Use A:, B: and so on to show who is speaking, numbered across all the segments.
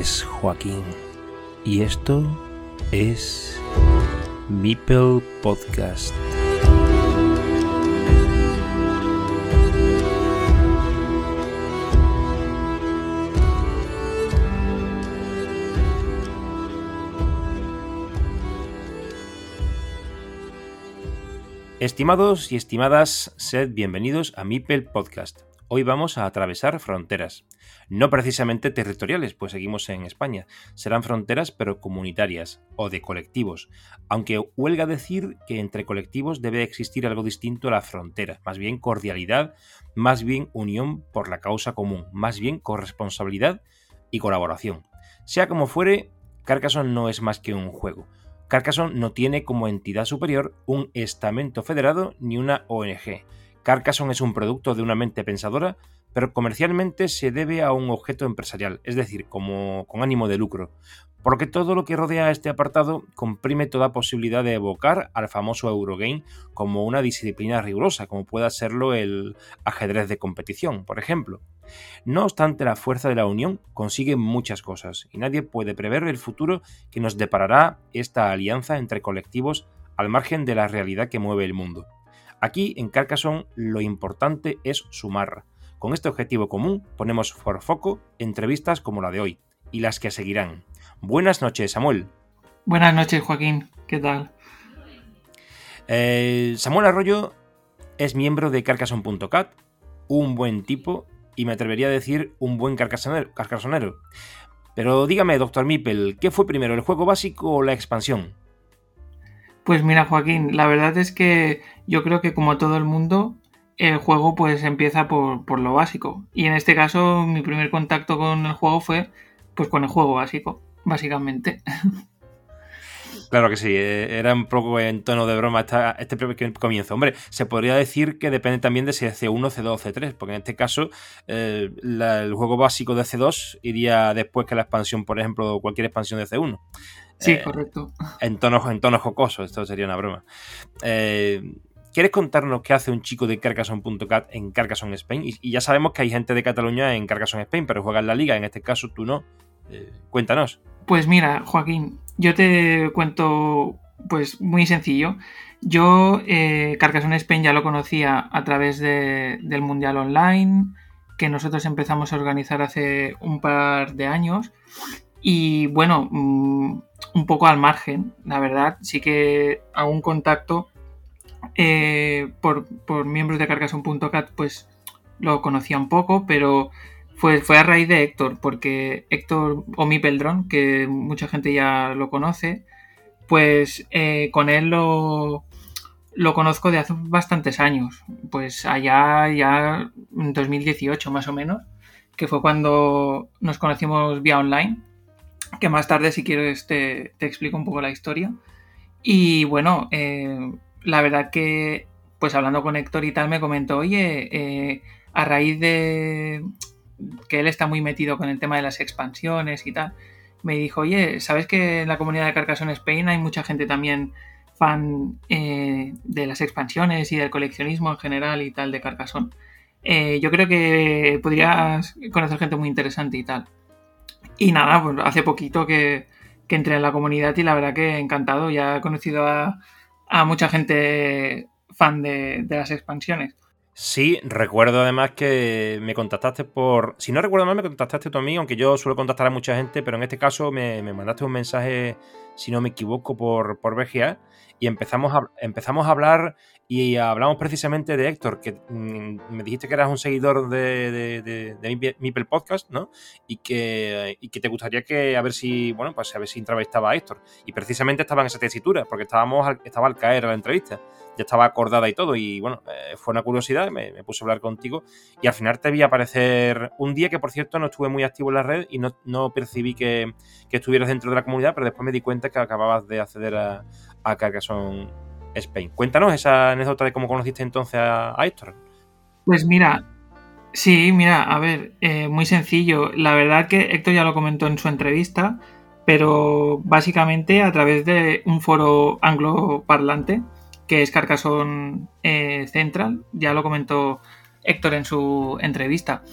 A: Es Joaquín y esto es Mipel Podcast. Estimados y estimadas, sed bienvenidos a Mipel Podcast. Hoy vamos a atravesar fronteras. No precisamente territoriales, pues seguimos en España. Serán fronteras pero comunitarias o de colectivos. Aunque huelga decir que entre colectivos debe existir algo distinto a la frontera. Más bien cordialidad, más bien unión por la causa común, más bien corresponsabilidad y colaboración. Sea como fuere, Carcassonne no es más que un juego Carcassonne no tiene como entidad superior un estamento federado ni una ONG. Carcassonne es un producto de una mente pensadora, pero comercialmente se debe a un objeto empresarial, es decir, como con ánimo de lucro. Porque todo lo que rodea este apartado comprime toda posibilidad de evocar al famoso Eurogame como una disciplina rigurosa, como pueda serlo el ajedrez de competición, por ejemplo. No obstante, la fuerza de la unión consigue muchas cosas y nadie puede prever el futuro que nos deparará esta alianza entre colectivos al margen de la realidad que mueve el mundo. Aquí, en Carcassonne, lo importante es sumar. Con este objetivo común ponemos por foco entrevistas como la de hoy y las que seguirán. Buenas noches, Samuel.
B: Buenas noches, Joaquín. ¿Qué tal?
A: Eh, Samuel Arroyo es miembro de Carcassonne.cat, un buen tipo y me atrevería a decir un buen carcasonero. Pero dígame, doctor Mipel, ¿qué fue primero, el juego básico o la expansión?
B: Pues mira, Joaquín, la verdad es que yo creo que como todo el mundo, el juego pues empieza por, por lo básico. Y en este caso, mi primer contacto con el juego fue pues con el juego básico, básicamente.
A: Claro que sí, eh, era un poco en tono de broma este primer comienzo. Hombre, se podría decir que depende también de si es C1, C2 o C3, porque en este caso eh, el juego básico de C2 iría después que la expansión, por ejemplo, o cualquier expansión de C1.
B: Sí, eh, correcto.
A: En tono, en tono jocoso, esto sería una broma. ¿Quieres contarnos qué hace un chico de Carcassonne.cat en Carcassonne Spain? Y, ya sabemos que hay gente de Cataluña en Carcassonne Spain, pero juega en la liga, en este caso tú no. cuéntanos.
B: Pues mira, Joaquín, yo te cuento, pues muy sencillo. Yo eh, Carcassonne Spain ya lo conocía a través del Mundial Online, que nosotros empezamos a organizar hace un par de años. Y bueno, mm, un poco al margen, la verdad, sí que hago un contacto eh, por, por, miembros de Carcassonne.cat, pues lo conocía un poco, pero fue, fue a raíz de Héctor, porque Héctor o mi Peldrón, que mucha gente ya lo conoce, pues eh, con él lo, lo conozco de hace bastantes años, pues allá ya en 2018 más o menos, que fue cuando nos conocimos vía online, que más tarde si quieres te, te explico un poco la historia. Y bueno, eh, la verdad que pues hablando con Héctor y tal me comentó, oye, eh, a raíz de, que él está muy metido con el tema de las expansiones y tal, me dijo, oye, ¿sabes que en la comunidad de Carcassonne Spain hay mucha gente también fan eh, de las expansiones y del coleccionismo en general y tal de Carcassonne? Eh, yo creo que podrías conocer gente muy interesante y tal. Y nada, pues hace poquito que, entré en la comunidad y la verdad que encantado. Ya he conocido a, mucha gente fan de las expansiones.
A: Sí, recuerdo además que me contactaste por. Si no recuerdo mal, me contactaste tú a mí, aunque yo suelo contactar a mucha gente, pero en este caso me, mandaste un mensaje, si no me equivoco, por, por BGA y empezamos a, empezamos a hablar y hablamos precisamente de Héctor, que mm, me dijiste que eras un seguidor de, de, Mipel Podcast, ¿no? Y que, y que te gustaría que a ver si, bueno, pues a ver si entrevistaba a Héctor. Y precisamente estaba en esa tesitura, porque estábamos estaba al caer la entrevista ya estaba acordada y todo. Y bueno, eh, fue una curiosidad, me, puse a hablar contigo. Y al final te vi aparecer un día que, por cierto, no estuve muy activo en la red y no, percibí que, estuvieras dentro de la comunidad, pero después me di cuenta que acababas de acceder a, a Carcassonne Spain. Cuéntanos esa anécdota de cómo conociste entonces a, Héctor.
B: Pues mira, sí, mira, a ver, eh, muy sencillo. La verdad que Héctor ya lo comentó en su entrevista, pero básicamente a través de un foro angloparlante que es Carcassonne eh, Central, ya lo comentó Héctor en su entrevista.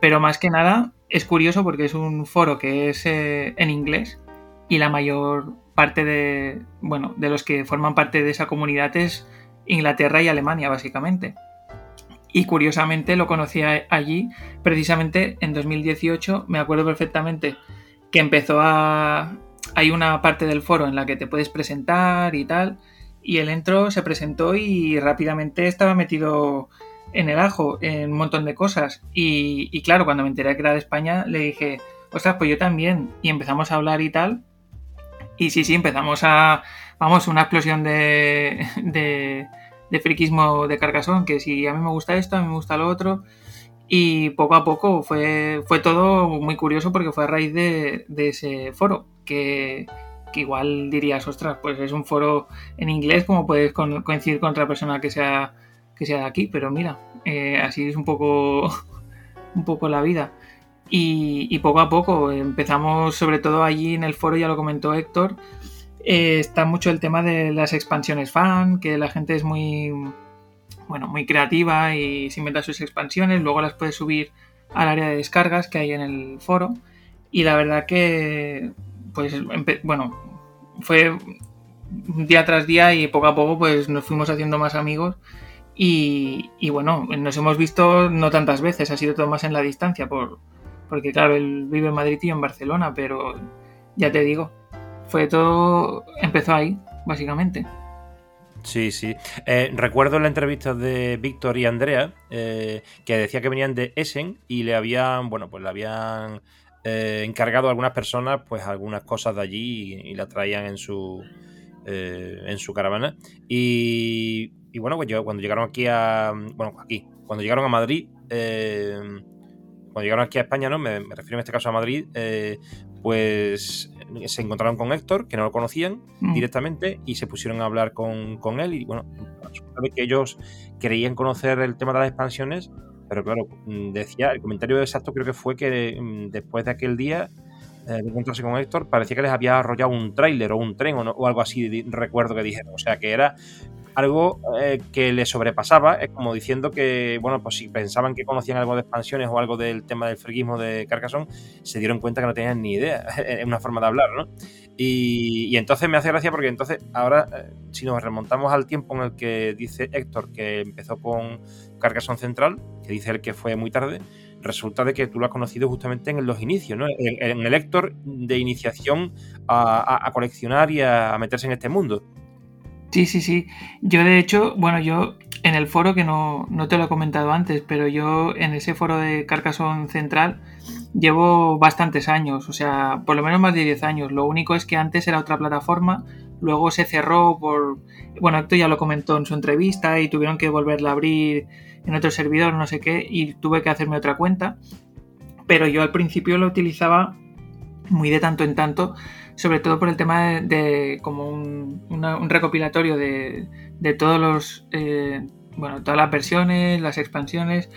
B: Pero más que nada es curioso porque es un foro que es eh, en inglés y la mayor parte de, bueno, de los que forman parte de esa comunidad es Inglaterra y Alemania, básicamente. Y curiosamente lo conocí allí precisamente en 2018. Me acuerdo perfectamente que empezó a... Hay una parte del foro en la que te puedes presentar y tal. Y él entró, se presentó y rápidamente estaba metido en el ajo en un montón de cosas. Y, y claro, cuando me enteré que era de España, le dije, ostras, pues yo también. Y empezamos a hablar y tal. Y sí, sí, empezamos a, vamos, una explosión de, de, de friquismo de Carcasón, que si a mí me gusta esto, a mí me gusta lo otro. Y poco a poco fue, fue todo muy curioso porque fue a raíz de, ese foro, que, igual dirías, ostras, pues es un foro en inglés, como puedes coincidir con otra persona que sea, que sea de aquí, pero mira, eh, así es un poco, un poco la vida. Y, poco a poco empezamos, sobre todo allí en el foro, ya lo comentó Héctor, eh, está mucho el tema de las expansiones fan, que la gente es muy, bueno, muy creativa y se inventa sus expansiones, luego las puede subir al área de descargas que hay en el foro. Y la verdad que, pues, bueno, fue día tras día y poco a poco pues nos fuimos haciendo más amigos y, y, bueno, nos hemos visto no tantas veces, ha sido todo más en la distancia por, porque claro, él vive en Madrid y en Barcelona, pero ya te digo, fue todo, empezó ahí, básicamente.
A: Sí, sí. Eh, recuerdo la entrevista de Víctor y Andrea, eh, que decía que venían de Essen y le habían, bueno, pues le habían eh, encargado a algunas personas, pues algunas cosas de allí y, la traían en su, en su caravana. Y, y bueno, pues yo, cuando llegaron aquí a, bueno, aquí, cuando llegaron a Madrid, cuando llegaron aquí a España, ¿no? Me, refiero en este caso a Madrid, eh, pues se encontraron con Héctor, que no lo conocían mm. directamente, y se pusieron a hablar con, él. Y bueno, que ellos querían conocer el tema de las expansiones, pero claro, mm, decía, el comentario exacto creo que fue que mm, después de aquel día eh, de encontrarse con Héctor, parecía que les había arrollado un tráiler o un tren o, o, algo así, recuerdo que dijeron. O sea, que era algo eh, que le sobrepasaba, es como diciendo que, bueno, pues si pensaban que conocían algo de expansiones o algo del tema del friquismo de Carcassonne, se dieron cuenta que no tenían ni idea, es una forma de hablar, ¿no? Y, entonces me hace gracia porque entonces ahora, eh, si nos remontamos al tiempo en el que dice Héctor que empezó con Carcassonne Central, que dice él que fue muy tarde, resulta de que tú lo has conocido justamente en los inicios, ¿no? En, el Héctor de iniciación a, coleccionar y a meterse en este mundo.
B: Sí, sí, sí. Yo de hecho, bueno, yo en el foro que no, te lo he comentado antes, pero yo en ese foro de Carcassonne Central llevo bastantes años, o sea, por lo menos más de 10 años. Lo único es que antes era otra plataforma, luego se cerró por... Bueno, esto ya lo comentó en su entrevista y tuvieron que volverla a abrir en otro servidor, no sé qué, y tuve que hacerme otra cuenta. Pero yo al principio lo utilizaba muy de tanto en tanto sobre todo por el tema de, como un, recopilatorio de, todos los, eh, bueno, todas las versiones, las expansiones.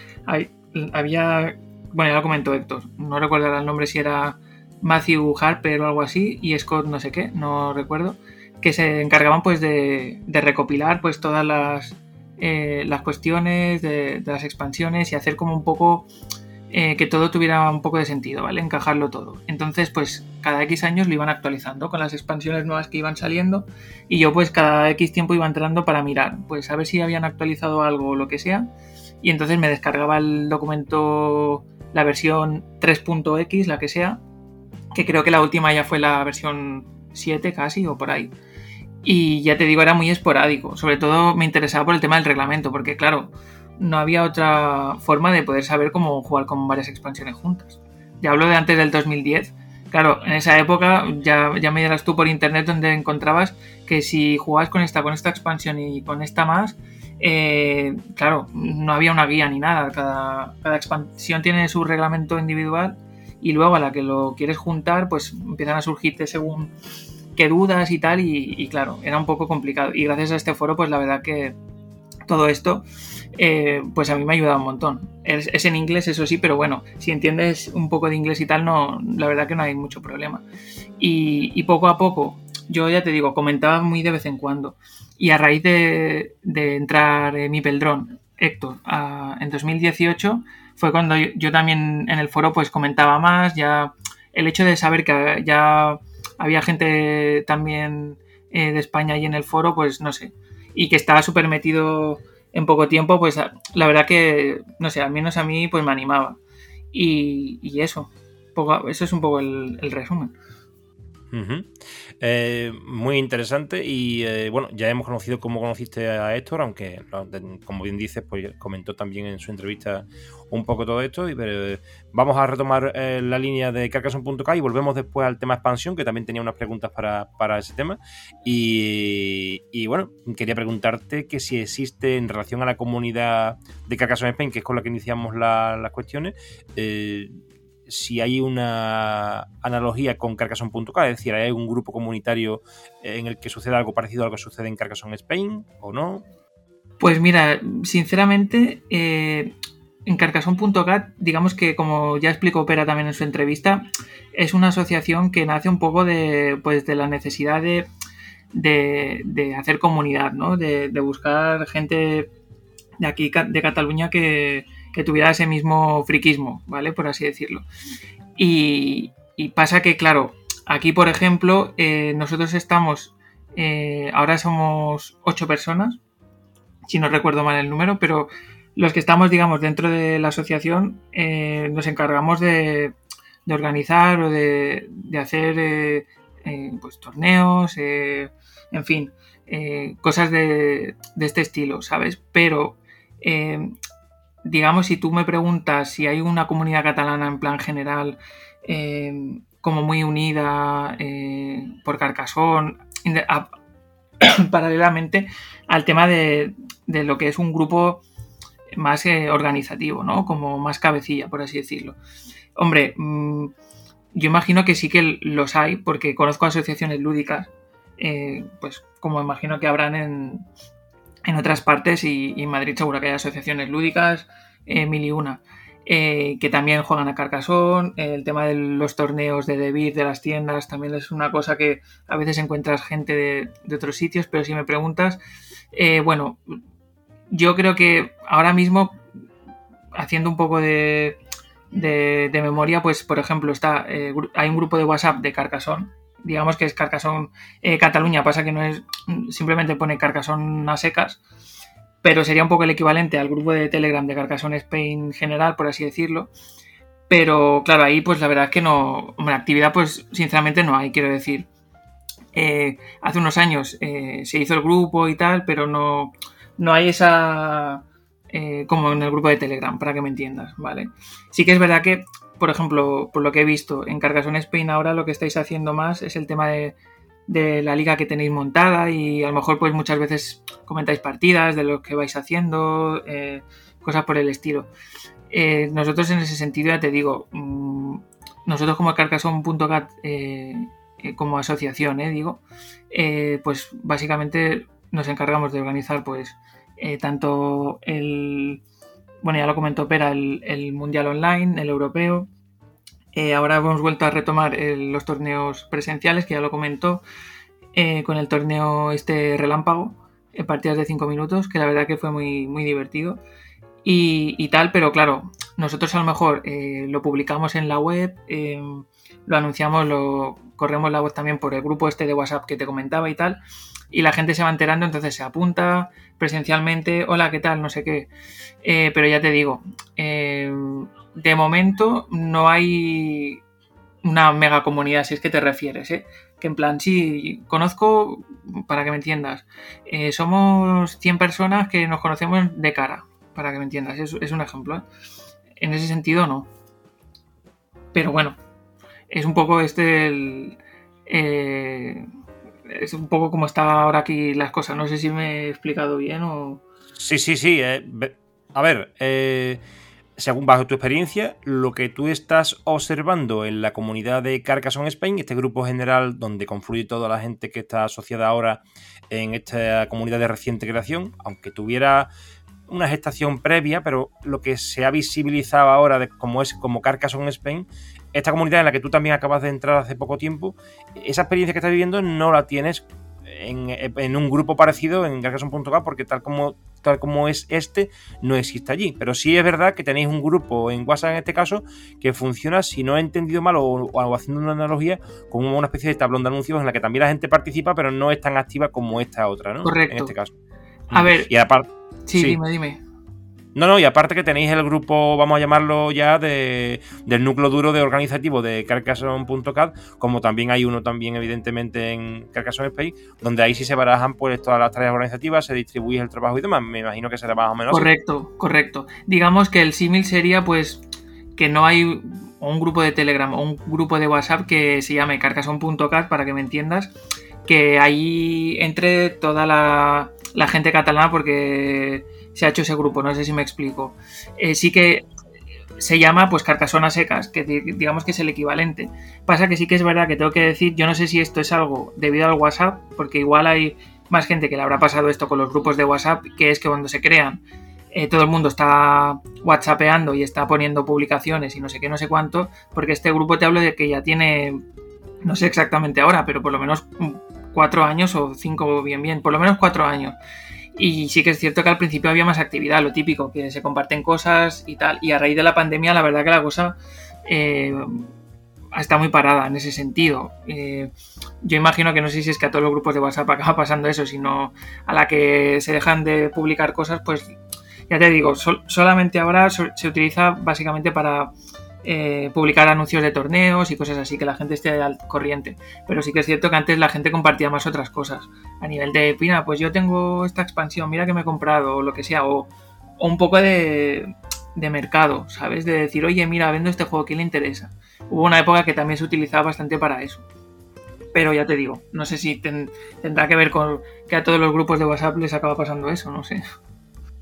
B: había, bueno, ya lo comentó Héctor, no recuerdo el nombre si era Matthew Harper o algo así y Scott no sé qué, no recuerdo, que se encargaban pues de, recopilar pues todas las, eh, las cuestiones de, de las expansiones y hacer como un poco eh, que todo tuviera un poco de sentido, ¿vale? Encajarlo todo. Entonces, pues cada X años lo iban actualizando con las expansiones nuevas que iban saliendo y yo pues cada X tiempo iba entrando para mirar, pues a ver si habían actualizado algo o lo que sea. Y entonces me descargaba el documento, la versión 3.x, la que sea, que creo que la última ya fue la versión 7 casi o por ahí. Y ya te digo, era muy esporádico. Sobre todo me interesaba por el tema del reglamento, porque claro, no había otra forma de poder saber cómo jugar con varias expansiones juntas. Ya hablo de antes del 2010. Claro, en esa época ya, ya me dirás tú por internet donde encontrabas que si jugabas con esta, con esta expansión y con esta más, eh, claro, no había una guía ni nada. Cada, cada expansión tiene su reglamento individual y luego a la que lo quieres juntar, pues empiezan a surgirte según qué dudas y tal. Y, y claro, era un poco complicado. Y gracias a este foro, pues la verdad que todo esto eh, pues a mí me ha ayudado un montón. Es, en inglés, eso sí, pero bueno, si entiendes un poco de inglés y tal, no, la verdad que no hay mucho problema. Y, poco a poco, yo ya te digo, comentaba muy de vez en cuando. Y a raíz de, entrar en mi Peldrón, Héctor, en 2018, fue cuando yo, también en el foro pues comentaba más, ya el hecho de saber que ya había gente también eh, de España ahí en el foro, pues no sé, y que estaba súper metido en poco tiempo, pues la verdad que, no sé, al menos a mí pues me animaba. Y, eso, eso es un poco el resumen.
A: Eh, muy interesante y eh, bueno, ya hemos conocido cómo conociste a Héctor, aunque como bien dices, pues comentó también en su entrevista un poco todo esto. Y, pero, vamos a retomar eh, la línea de Carcassonne.k y volvemos después al tema expansión, que también tenía unas preguntas para, ese tema. Y, bueno, quería preguntarte que si existe en relación a la comunidad de Carcassonne Spain, que es con la que iniciamos las cuestiones, si hay una analogía con Carcassonne.k, es decir, ¿hay un grupo comunitario en el que suceda algo parecido a lo que sucede en Carcassonne Spain o no?
B: Pues mira, sinceramente, eh, en Carcassonne.cat, digamos que como ya explicó Opera también en su entrevista, es una asociación que nace un poco de, pues, de la necesidad de, de, hacer comunidad, ¿no? De, buscar gente de aquí, de Cataluña, que, que tuviera ese mismo friquismo, ¿vale? Por así decirlo. Y, pasa que, claro, aquí, por ejemplo, eh, nosotros estamos, eh, ahora somos ocho personas, si no recuerdo mal el número, pero los que estamos, digamos, dentro de la asociación, eh, nos encargamos de, organizar o de, hacer pues, torneos, en fin, cosas de, este estilo, ¿sabes? Pero digamos, si tú me preguntas si hay una comunidad catalana en plan general eh, como muy unida eh, por Carcasón, paralelamente al tema de, lo que es un grupo más eh, organizativo, ¿no? Como más cabecilla, por así decirlo. Hombre, mm, yo imagino que sí que los hay, porque conozco asociaciones lúdicas, pues como imagino que habrán en, en otras partes y, en Madrid seguro que hay asociaciones lúdicas, eh, mil y una, eh, que también juegan a Carcassonne. el tema de los torneos de Debir, de las tiendas, también es una cosa que a veces encuentras gente de, otros sitios, pero si me preguntas, eh, bueno, yo creo que ahora mismo, haciendo un poco de, de, memoria, pues por ejemplo, está, hay un grupo de WhatsApp de Carcassonne digamos que es Carcassonne eh, Cataluña, pasa que no es, simplemente pone Carcassonne a secas, pero sería un poco el equivalente al grupo de Telegram de Carcassonne Spain general, por así decirlo. Pero claro, ahí pues la verdad es que no, bueno, actividad pues sinceramente no hay, quiero decir. Eh, hace unos años eh, se hizo el grupo y tal, pero no, no hay esa... como en el grupo de Telegram, para que me entiendas, ¿vale? Sí que es verdad que por ejemplo, por lo que he visto, en Carcassonne Spain ahora lo que estáis haciendo más es el tema de, la liga que tenéis montada y a lo mejor pues muchas veces comentáis partidas de lo que vais haciendo, eh, cosas por el estilo. Eh, nosotros en ese sentido ya te digo, mm, nosotros como Carcassonne.cat eh, como asociación, digo, pues básicamente nos encargamos de organizar pues tanto el bueno, ya lo comentó Pera, el, Mundial Online, el Europeo. Eh, ahora hemos vuelto a retomar eh, los torneos presenciales, que ya lo comentó, eh, con el torneo este relámpago, en partidas de 5 minutos, que la verdad que fue muy, muy divertido. Y, tal, pero claro, nosotros a lo mejor lo publicamos en la web, lo anunciamos, lo corremos la voz también por el grupo este de WhatsApp que te comentaba y tal, y la gente se va enterando, entonces se apunta presencialmente, hola, ¿qué tal? No sé qué. Eh, pero ya te digo, eh, de momento no hay una mega comunidad, si es que te refieres, ¿eh? Que en plan, sí, conozco, para que me entiendas, somos 100 personas que nos conocemos de cara, para que me entiendas, es, es un ejemplo. En ese sentido, no. Pero bueno, es un poco este el es un poco como está ahora aquí las cosas. No sé si me he explicado bien o.
A: Sí, sí, sí. Eh, a ver, eh, según bajo tu experiencia, lo que tú estás observando en la comunidad de Carcassonne Spain, este grupo general donde confluye toda la gente que está asociada ahora en esta comunidad de reciente creación, aunque tuviera una gestación previa, pero lo que se ha visibilizado ahora de como es como Carcassonne Spain esta comunidad en la que tú también acabas de entrar hace poco tiempo, esa experiencia que estás viviendo no la tienes en, un grupo parecido en Carcassonne.k porque tal como tal como es este no existe allí. Pero sí es verdad que tenéis un grupo en WhatsApp en este caso que funciona, si no he entendido mal o, haciendo una analogía, como una especie de tablón de anuncios en la que también la gente participa, pero no es tan activa como esta otra, ¿no?
B: Correcto.
A: En este caso.
B: A ver.
A: Y aparte.
B: sí, dime, dime.
A: No, no, y aparte que tenéis el grupo, vamos a llamarlo ya, de, del núcleo duro de organizativo de Carcassonne.cat, como también hay uno también evidentemente en Carcassonne Space, donde ahí sí se barajan pues todas las tareas organizativas, se distribuye el trabajo y demás. Me imagino que será más o menos.
B: Correcto, correcto. Digamos que el símil sería pues que no hay un grupo de Telegram o un grupo de WhatsApp que se llame Carcassonne.cat, para que me entiendas, que ahí entre toda la gente catalana porque se ha hecho ese grupo, no sé si me explico. Eh, sí que se llama pues Carcasona Secas, que digamos que es el equivalente. Pasa que sí que es verdad que tengo que decir, yo no sé si esto es algo debido al WhatsApp, porque igual hay más gente que le habrá pasado esto con los grupos de WhatsApp, que es que cuando se crean eh, todo el mundo está WhatsAppeando y está poniendo publicaciones y no sé qué, no sé cuánto, porque este grupo te hablo de que ya tiene, no sé exactamente ahora, pero por lo menos cuatro años o cinco bien bien, por lo menos cuatro años. Y sí que es cierto que al principio había más actividad, lo típico, que se comparten cosas y tal. Y a raíz de la pandemia, la verdad que la cosa eh, está muy parada en ese sentido. Eh, yo imagino que no sé si es que a todos los grupos de WhatsApp acaba pasando eso, sino a la que se dejan de publicar cosas, pues ya te digo, solamente ahora se utiliza básicamente para eh, publicar anuncios de torneos y cosas así, que la gente esté al corriente. Pero sí que es cierto que antes la gente compartía más otras cosas. A nivel de, mira, pues yo tengo esta expansión, mira que me he comprado, o lo que sea, o, un poco de, de, mercado, ¿sabes? De decir, oye, mira, vendo este juego, ¿quién le interesa? Hubo una época que también se utilizaba bastante para eso. Pero ya te digo, no sé si tendrá que ver con que a todos los grupos de WhatsApp les acaba pasando eso, no sé.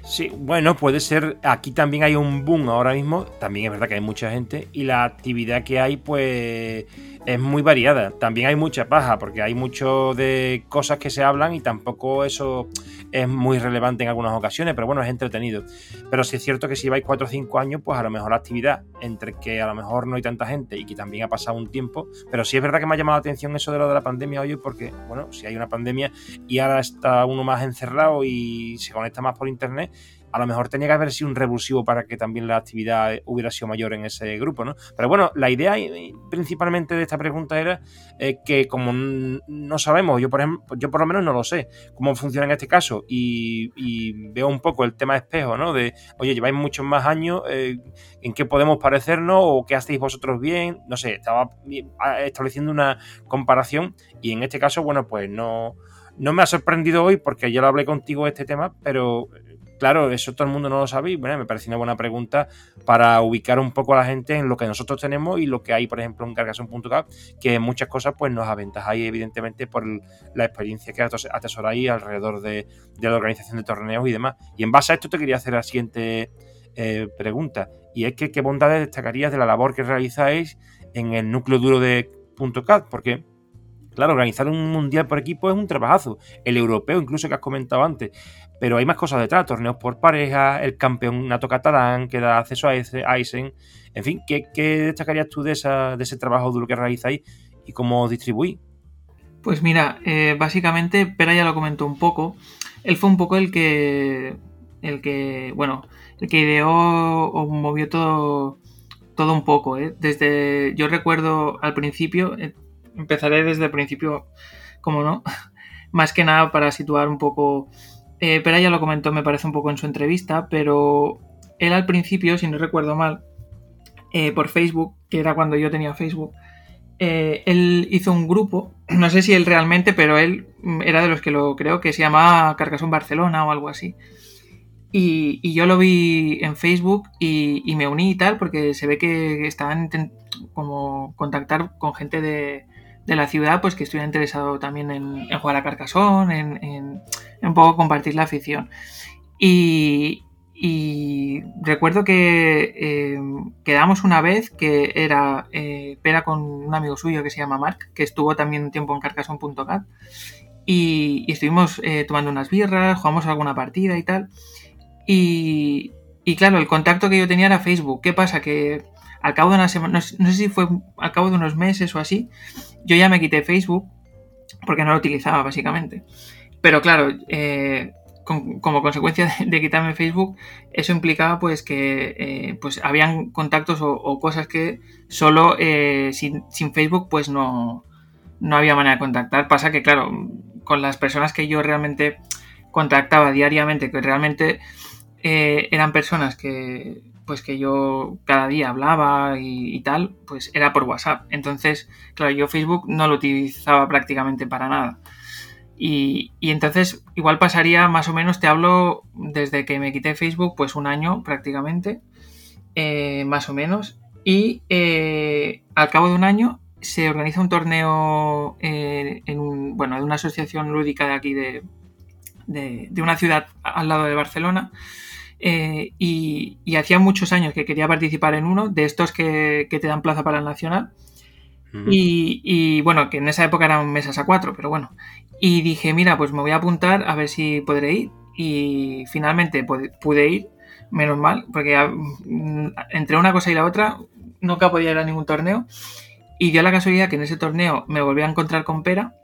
A: Sí, bueno, puede ser. Aquí también hay un boom ahora mismo. También es verdad que hay mucha gente. Y la actividad que hay, pues es muy variada. También hay mucha paja, porque hay mucho de cosas que se hablan y tampoco eso es muy relevante en algunas ocasiones, pero bueno, es entretenido. Pero sí es cierto que si vais 4 o 5 años, pues a lo mejor la actividad, entre que a lo mejor no hay tanta gente y que también ha pasado un tiempo, pero sí es verdad que me ha llamado la atención eso de lo de la pandemia hoy, porque, bueno, si hay una pandemia y ahora está uno más encerrado y se conecta más por internet, a lo mejor tenía que haber sido un revulsivo para que también la actividad hubiera sido mayor en ese grupo, ¿no? Pero bueno, la idea principalmente de esta pregunta era eh, que como no sabemos, yo por ejemplo, yo por lo menos no lo sé, cómo funciona en este caso y, veo un poco el tema espejo, ¿no? De, oye, lleváis muchos más años, eh, ¿en qué podemos parecernos o qué hacéis vosotros bien? No sé, estaba estableciendo una comparación y en este caso, bueno, pues no... No me ha sorprendido hoy porque ya lo hablé contigo este tema, pero claro, eso todo el mundo no lo sabe bueno, me parece una buena pregunta para ubicar un poco a la gente en lo que nosotros tenemos y lo que hay, por ejemplo, en Cargason.cap, que en muchas cosas pues nos aventajáis evidentemente por la experiencia que atesoráis alrededor de, la organización de torneos y demás. Y en base a esto te quería hacer la siguiente eh, pregunta, y es que qué bondades destacarías de la labor que realizáis en el núcleo duro de .cat, porque Claro, organizar un mundial por equipo es un trabajazo. El europeo, incluso que has comentado antes. Pero hay más cosas detrás, torneos por pareja, el campeonato catalán que da acceso a Eisen. En fin, ¿qué, destacarías tú de ese trabajo duro que realizáis y cómo distribuís?
B: Pues mira, eh, básicamente, Pera ya lo comentó un poco. Él fue un poco el que. el que. bueno, el que ideó o movió todo. todo un poco, ¿eh? Desde. Yo recuerdo al principio. Eh, empezaré desde el principio, como no. Más que nada para situar un poco eh, pero ya lo comentó, me parece un poco en su entrevista, pero él al principio, si no recuerdo mal, eh, por Facebook, que era cuando yo tenía Facebook, eh, él hizo un grupo, no sé si él realmente, pero él era de los que lo creo, que se llamaba Carcasón Barcelona o algo así. Y, yo lo vi en Facebook y, me uní y tal, porque se ve que estaban como contactar con gente de, de la ciudad, pues que estuviera interesado también en, jugar a Carcasón, en, un poco compartir la afición. Y, recuerdo que eh, quedamos una vez que era eh, Pera con un amigo suyo que se llama Mark, que estuvo también un tiempo en carcasón.cat. Y, y, estuvimos eh, tomando unas birras, jugamos alguna partida y tal. Y, y claro, el contacto que yo tenía era Facebook. ¿Qué pasa? Que al cabo de una semana, no, sé si fue al cabo de unos meses o así, yo ya me quité Facebook porque no lo utilizaba básicamente. Pero claro, eh, como consecuencia de, quitarme Facebook, eso implicaba pues que eh, pues habían contactos o, cosas que solo eh, sin, Facebook pues no, no había manera de contactar. Pasa que claro, con las personas que yo realmente contactaba diariamente, que realmente eh, eran personas que pues que yo cada día hablaba y, tal, pues era por WhatsApp. Entonces, claro, yo Facebook no lo utilizaba prácticamente para nada. Y, entonces igual pasaría más o menos, te hablo desde que me quité Facebook, pues un año prácticamente, eh, más o menos. Y eh, al cabo de un año se organiza un torneo eh, en un, bueno, de una asociación lúdica de aquí de, de, una ciudad al lado de Barcelona. Y, hacía muchos años que quería participar en uno de estos que, que te dan plaza para el nacional y, bueno, que en esa época eran mesas a cuatro, pero bueno. Y dije, mira, pues me voy a apuntar a ver si podré ir. Y finalmente pude ir, menos mal, porque mm, entre una cosa y la otra nunca podía ir a ningún torneo. Y dio la casualidad que en ese torneo me volví a encontrar con Pera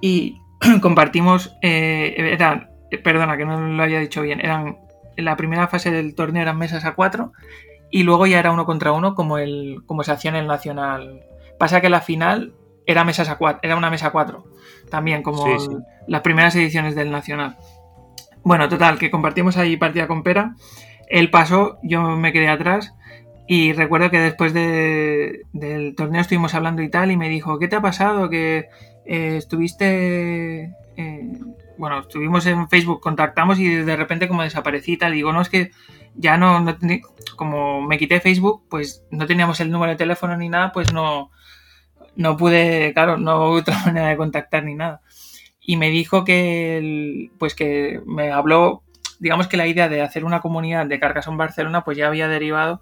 B: y compartimos, eh, eran, perdona que no lo había dicho bien, eran en la primera fase del torneo eran mesas a cuatro y luego ya era uno contra uno como, el, como se hacía en el Nacional Pasa que la final era, mesas a cuatro, era una mesa 4, también como las primeras ediciones del Nacional. Bueno, total, que compartimos ahí partida con Pera. Él pasó, yo me quedé atrás y recuerdo que después del torneo estuvimos hablando y tal y me dijo, ¿qué te ha pasado? Que eh, estuviste... Eh, bueno, estuvimos en Facebook, contactamos y de repente como desaparecí y tal. digo, no, es que ya no, no como me quité Facebook, pues no teníamos el número de teléfono ni nada, pues no, no pude, claro, no hubo otra manera de contactar ni nada. Y me dijo que, pues que me habló, digamos que la idea de hacer una comunidad de Carcassonne Barcelona, pues ya había derivado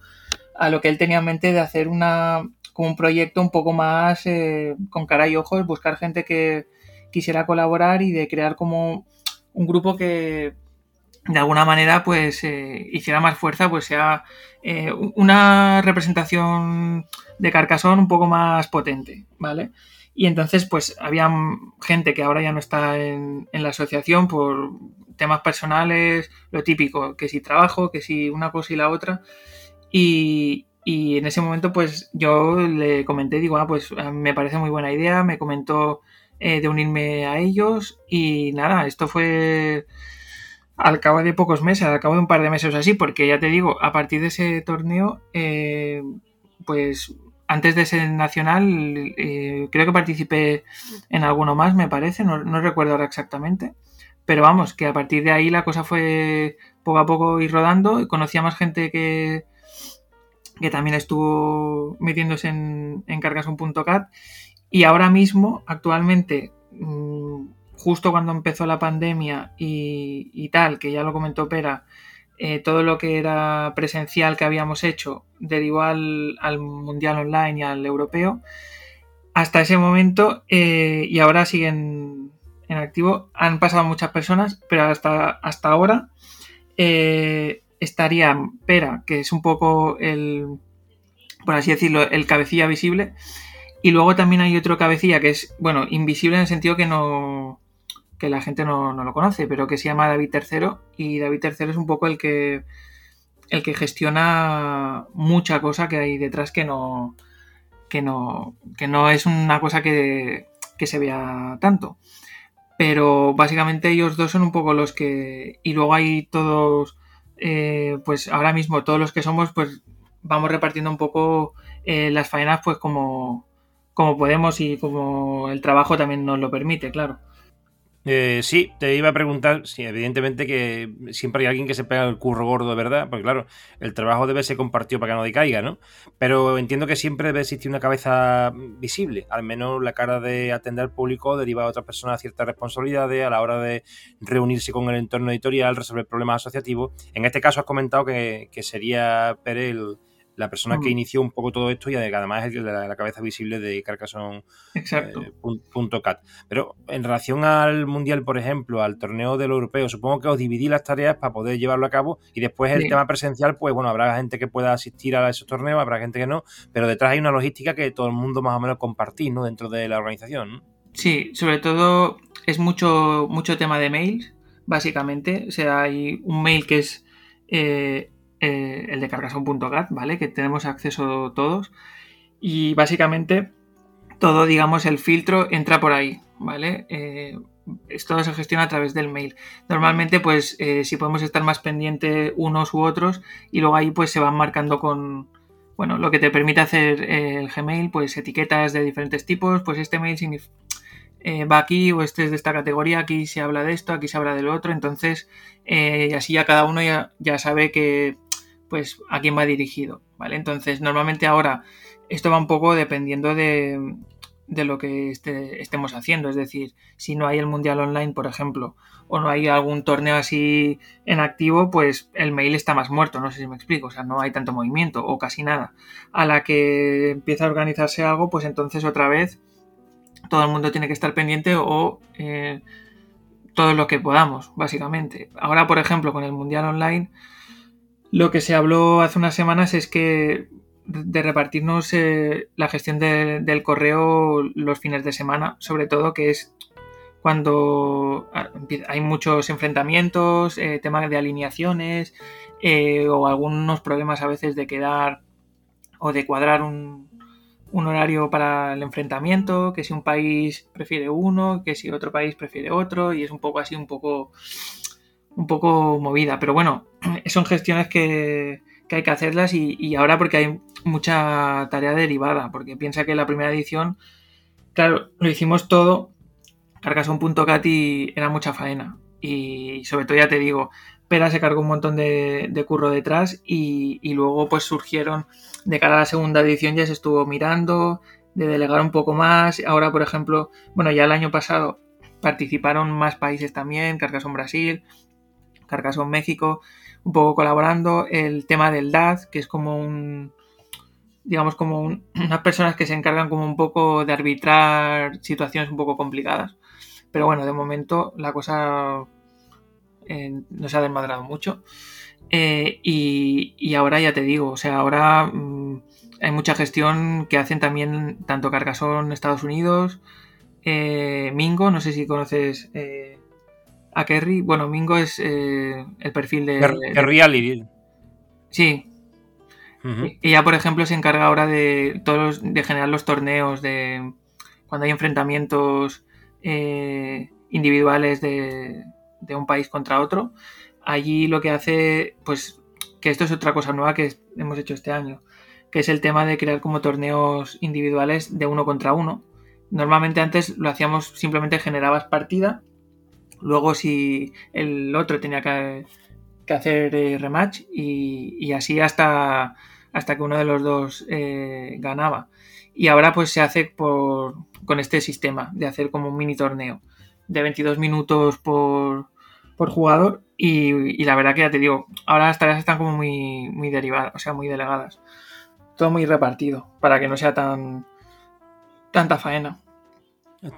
B: a lo que él tenía en mente de hacer una, como un proyecto un poco más eh, con cara y ojos, buscar gente que quisiera colaborar y de crear como un grupo que de alguna manera pues eh, hiciera más fuerza, pues sea eh, una representación de Carcassonne un poco más potente, ¿vale? Y entonces, pues había gente que ahora ya no está en, la asociación por temas personales, lo típico, que si trabajo, que si una cosa y la otra. Y, en ese momento, pues yo le comenté, digo, ah, pues me parece muy buena idea, me comentó eh, de unirme a ellos y nada, esto fue al cabo de pocos meses, al cabo de un par de meses así, porque ya te digo, a partir de ese torneo, eh, pues antes de ser nacional, eh, creo que participé en alguno más, me parece, no, recuerdo ahora exactamente. Pero vamos, que a partir de ahí la cosa fue poco a poco ir rodando y conocí a más gente que, que también estuvo metiéndose en, en Cargason.cat. Y ahora mismo, actualmente, mm, justo cuando empezó la pandemia y, tal, que ya lo comentó Pera, eh, todo lo que era presencial que habíamos hecho derivó al, Mundial Online y al Europeo. Hasta ese momento, eh, y ahora siguen en activo, han pasado muchas personas, pero hasta, hasta ahora eh, estaría Pera, que es un poco el, por así decirlo, el cabecilla visible. Y luego también hay otro cabecilla que es, bueno, invisible en el sentido que no, que la gente no, lo conoce, pero que se llama David III y David III es un poco el que el que gestiona mucha cosa que hay detrás que no que no que no es una cosa que, que se vea tanto. Pero básicamente ellos dos son un poco los que y luego hay todos eh, pues ahora mismo todos los que somos pues vamos repartiendo un poco eh, las faenas pues como como podemos y como el trabajo también nos lo permite, claro.
A: Eh, sí, te iba a preguntar, sí, evidentemente que siempre hay alguien que se pega el curro gordo, ¿verdad? Porque claro, el trabajo debe ser compartido para que no decaiga, ¿no? Pero entiendo que siempre debe existir una cabeza visible, al menos la cara de atender al público deriva a otras personas ciertas responsabilidades a la hora de reunirse con el entorno editorial, resolver problemas asociativos. En este caso has comentado que, que sería Pere el la persona que mm. inició un poco todo esto y además es la, la cabeza visible de Carcassonne.cat. Eh, Pero en relación al Mundial, por ejemplo, al torneo del europeo, supongo que os dividí las tareas para poder llevarlo a cabo y después el tema presencial, pues bueno, habrá gente que pueda asistir a esos torneos, habrá gente que no, pero detrás hay una logística que todo el mundo más o menos compartís, ¿no? Dentro de la organización.
B: Sí, sobre todo es mucho, mucho tema de mails básicamente. O sea, hay un mail que es eh, eh, el de cargason.cat, ¿vale? Que tenemos acceso todos. Y básicamente todo, digamos, el filtro entra por ahí, ¿vale? Eh, todo se gestiona a través del mail. Normalmente, pues, si podemos estar más pendiente unos u otros, y luego ahí, pues, se van marcando con, bueno, lo que te permite hacer el Gmail, pues, etiquetas de diferentes tipos, pues este mail eh, va aquí o este es de esta categoría, aquí se habla de esto, aquí se habla del otro, entonces eh, así ya cada uno ya, ya, sabe que pues a quién va dirigido, ¿vale? Entonces normalmente ahora esto va un poco dependiendo de, de lo que este, estemos haciendo, es decir, si no hay el Mundial Online, por ejemplo, o no hay algún torneo así en activo, pues el mail está más muerto, no sé si me explico, o sea, no hay tanto movimiento o casi nada. A la que empieza a organizarse algo, pues entonces otra vez todo el mundo tiene que estar pendiente o eh, todo lo que podamos, básicamente. Ahora, por ejemplo, con el Mundial Online, lo que se habló hace unas semanas es que de repartirnos eh, la gestión del correo los fines de semana, sobre todo que es cuando ah, hay muchos enfrentamientos, eh, temas de alineaciones o algunos problemas a veces de quedar o de cuadrar un, un horario para el enfrentamiento, que si un país prefiere uno, que si otro país prefiere otro, y es un poco así, un poco, un poco movida. Pero bueno, son gestiones que, hay que hacerlas y, ahora porque hay mucha tarea derivada, porque piensa que la primera edición, claro, lo hicimos todo, cargason.cat y era mucha faena. Y sobre todo ya te digo, Pera se cargó un montón de, curro detrás y, luego pues surgieron, de cara a la segunda edición ya se estuvo mirando, de delegar un poco más. Ahora, por ejemplo, bueno, ya el año pasado participaron más países también, Carcassonne Brasil, Carcassonne México, un poco colaborando. El tema del DAD, que es como un, digamos, como unas personas que se encargan como un poco de arbitrar situaciones un poco complicadas. Pero bueno, de momento la cosa no se ha desmadrado mucho. Eh, y, ahora ya te digo, o sea, ahora mm, hay mucha gestión que hacen también tanto Carcassonne Estados Unidos, eh, Mingo, no sé si conoces eh, a Kerry. Bueno, Mingo es el perfil de...
A: Reality.
B: Sí. Ella, por ejemplo, se encarga ahora de todos de generar los torneos de cuando hay enfrentamientos individuales de, de un país contra otro, allí lo que hace, pues, que esto es otra cosa nueva que hemos hecho este año, que es el tema de crear como torneos individuales de uno contra uno. Normalmente antes lo hacíamos simplemente generabas partida, luego si el otro tenía que, hacer eh, rematch y, así hasta, hasta que uno de los dos eh, ganaba. Y ahora pues se hace por, con este sistema de hacer como un mini torneo de 22 minutos por, por jugador y, la verdad que ya te digo, ahora las tareas están como muy, muy derivadas, o sea, muy delegadas. Todo muy repartido para que no sea tan tanta faena.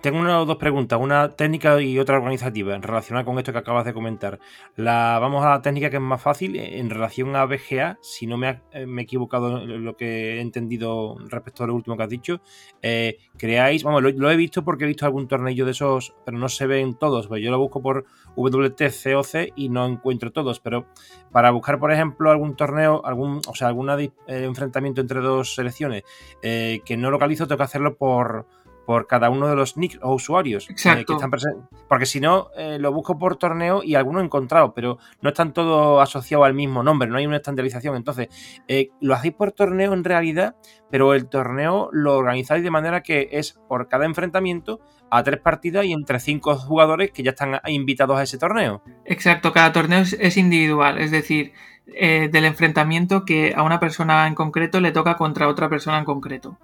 A: Tengo una o dos preguntas, una técnica y otra organizativa relacionada con esto que acabas de comentar. La, vamos a la técnica que es más fácil en relación a BGA, si no me, eh, he equivocado lo que he entendido respecto a lo último que has dicho. Eh, creáis, vamos, lo, he visto porque he visto algún torneo de esos, pero no se ven todos. Pues yo lo busco por WTCOC y no encuentro todos, pero para buscar, por ejemplo, algún torneo, algún, o sea, algún eh, enfrentamiento entre dos selecciones que no localizo, tengo que hacerlo por por cada uno de los nicks o usuarios
B: eh, que
A: están presentes. Porque si no, eh, lo busco por torneo y algunos he encontrado, pero no están todos asociados al mismo nombre, no hay una estandarización. Entonces, eh, lo hacéis por torneo en realidad, pero el torneo lo organizáis de manera que es por cada enfrentamiento a tres partidas y entre cinco jugadores que ya están invitados a ese torneo.
B: Exacto, cada torneo es individual, es decir, del enfrentamiento que a una persona en concreto le toca contra otra persona en concreto.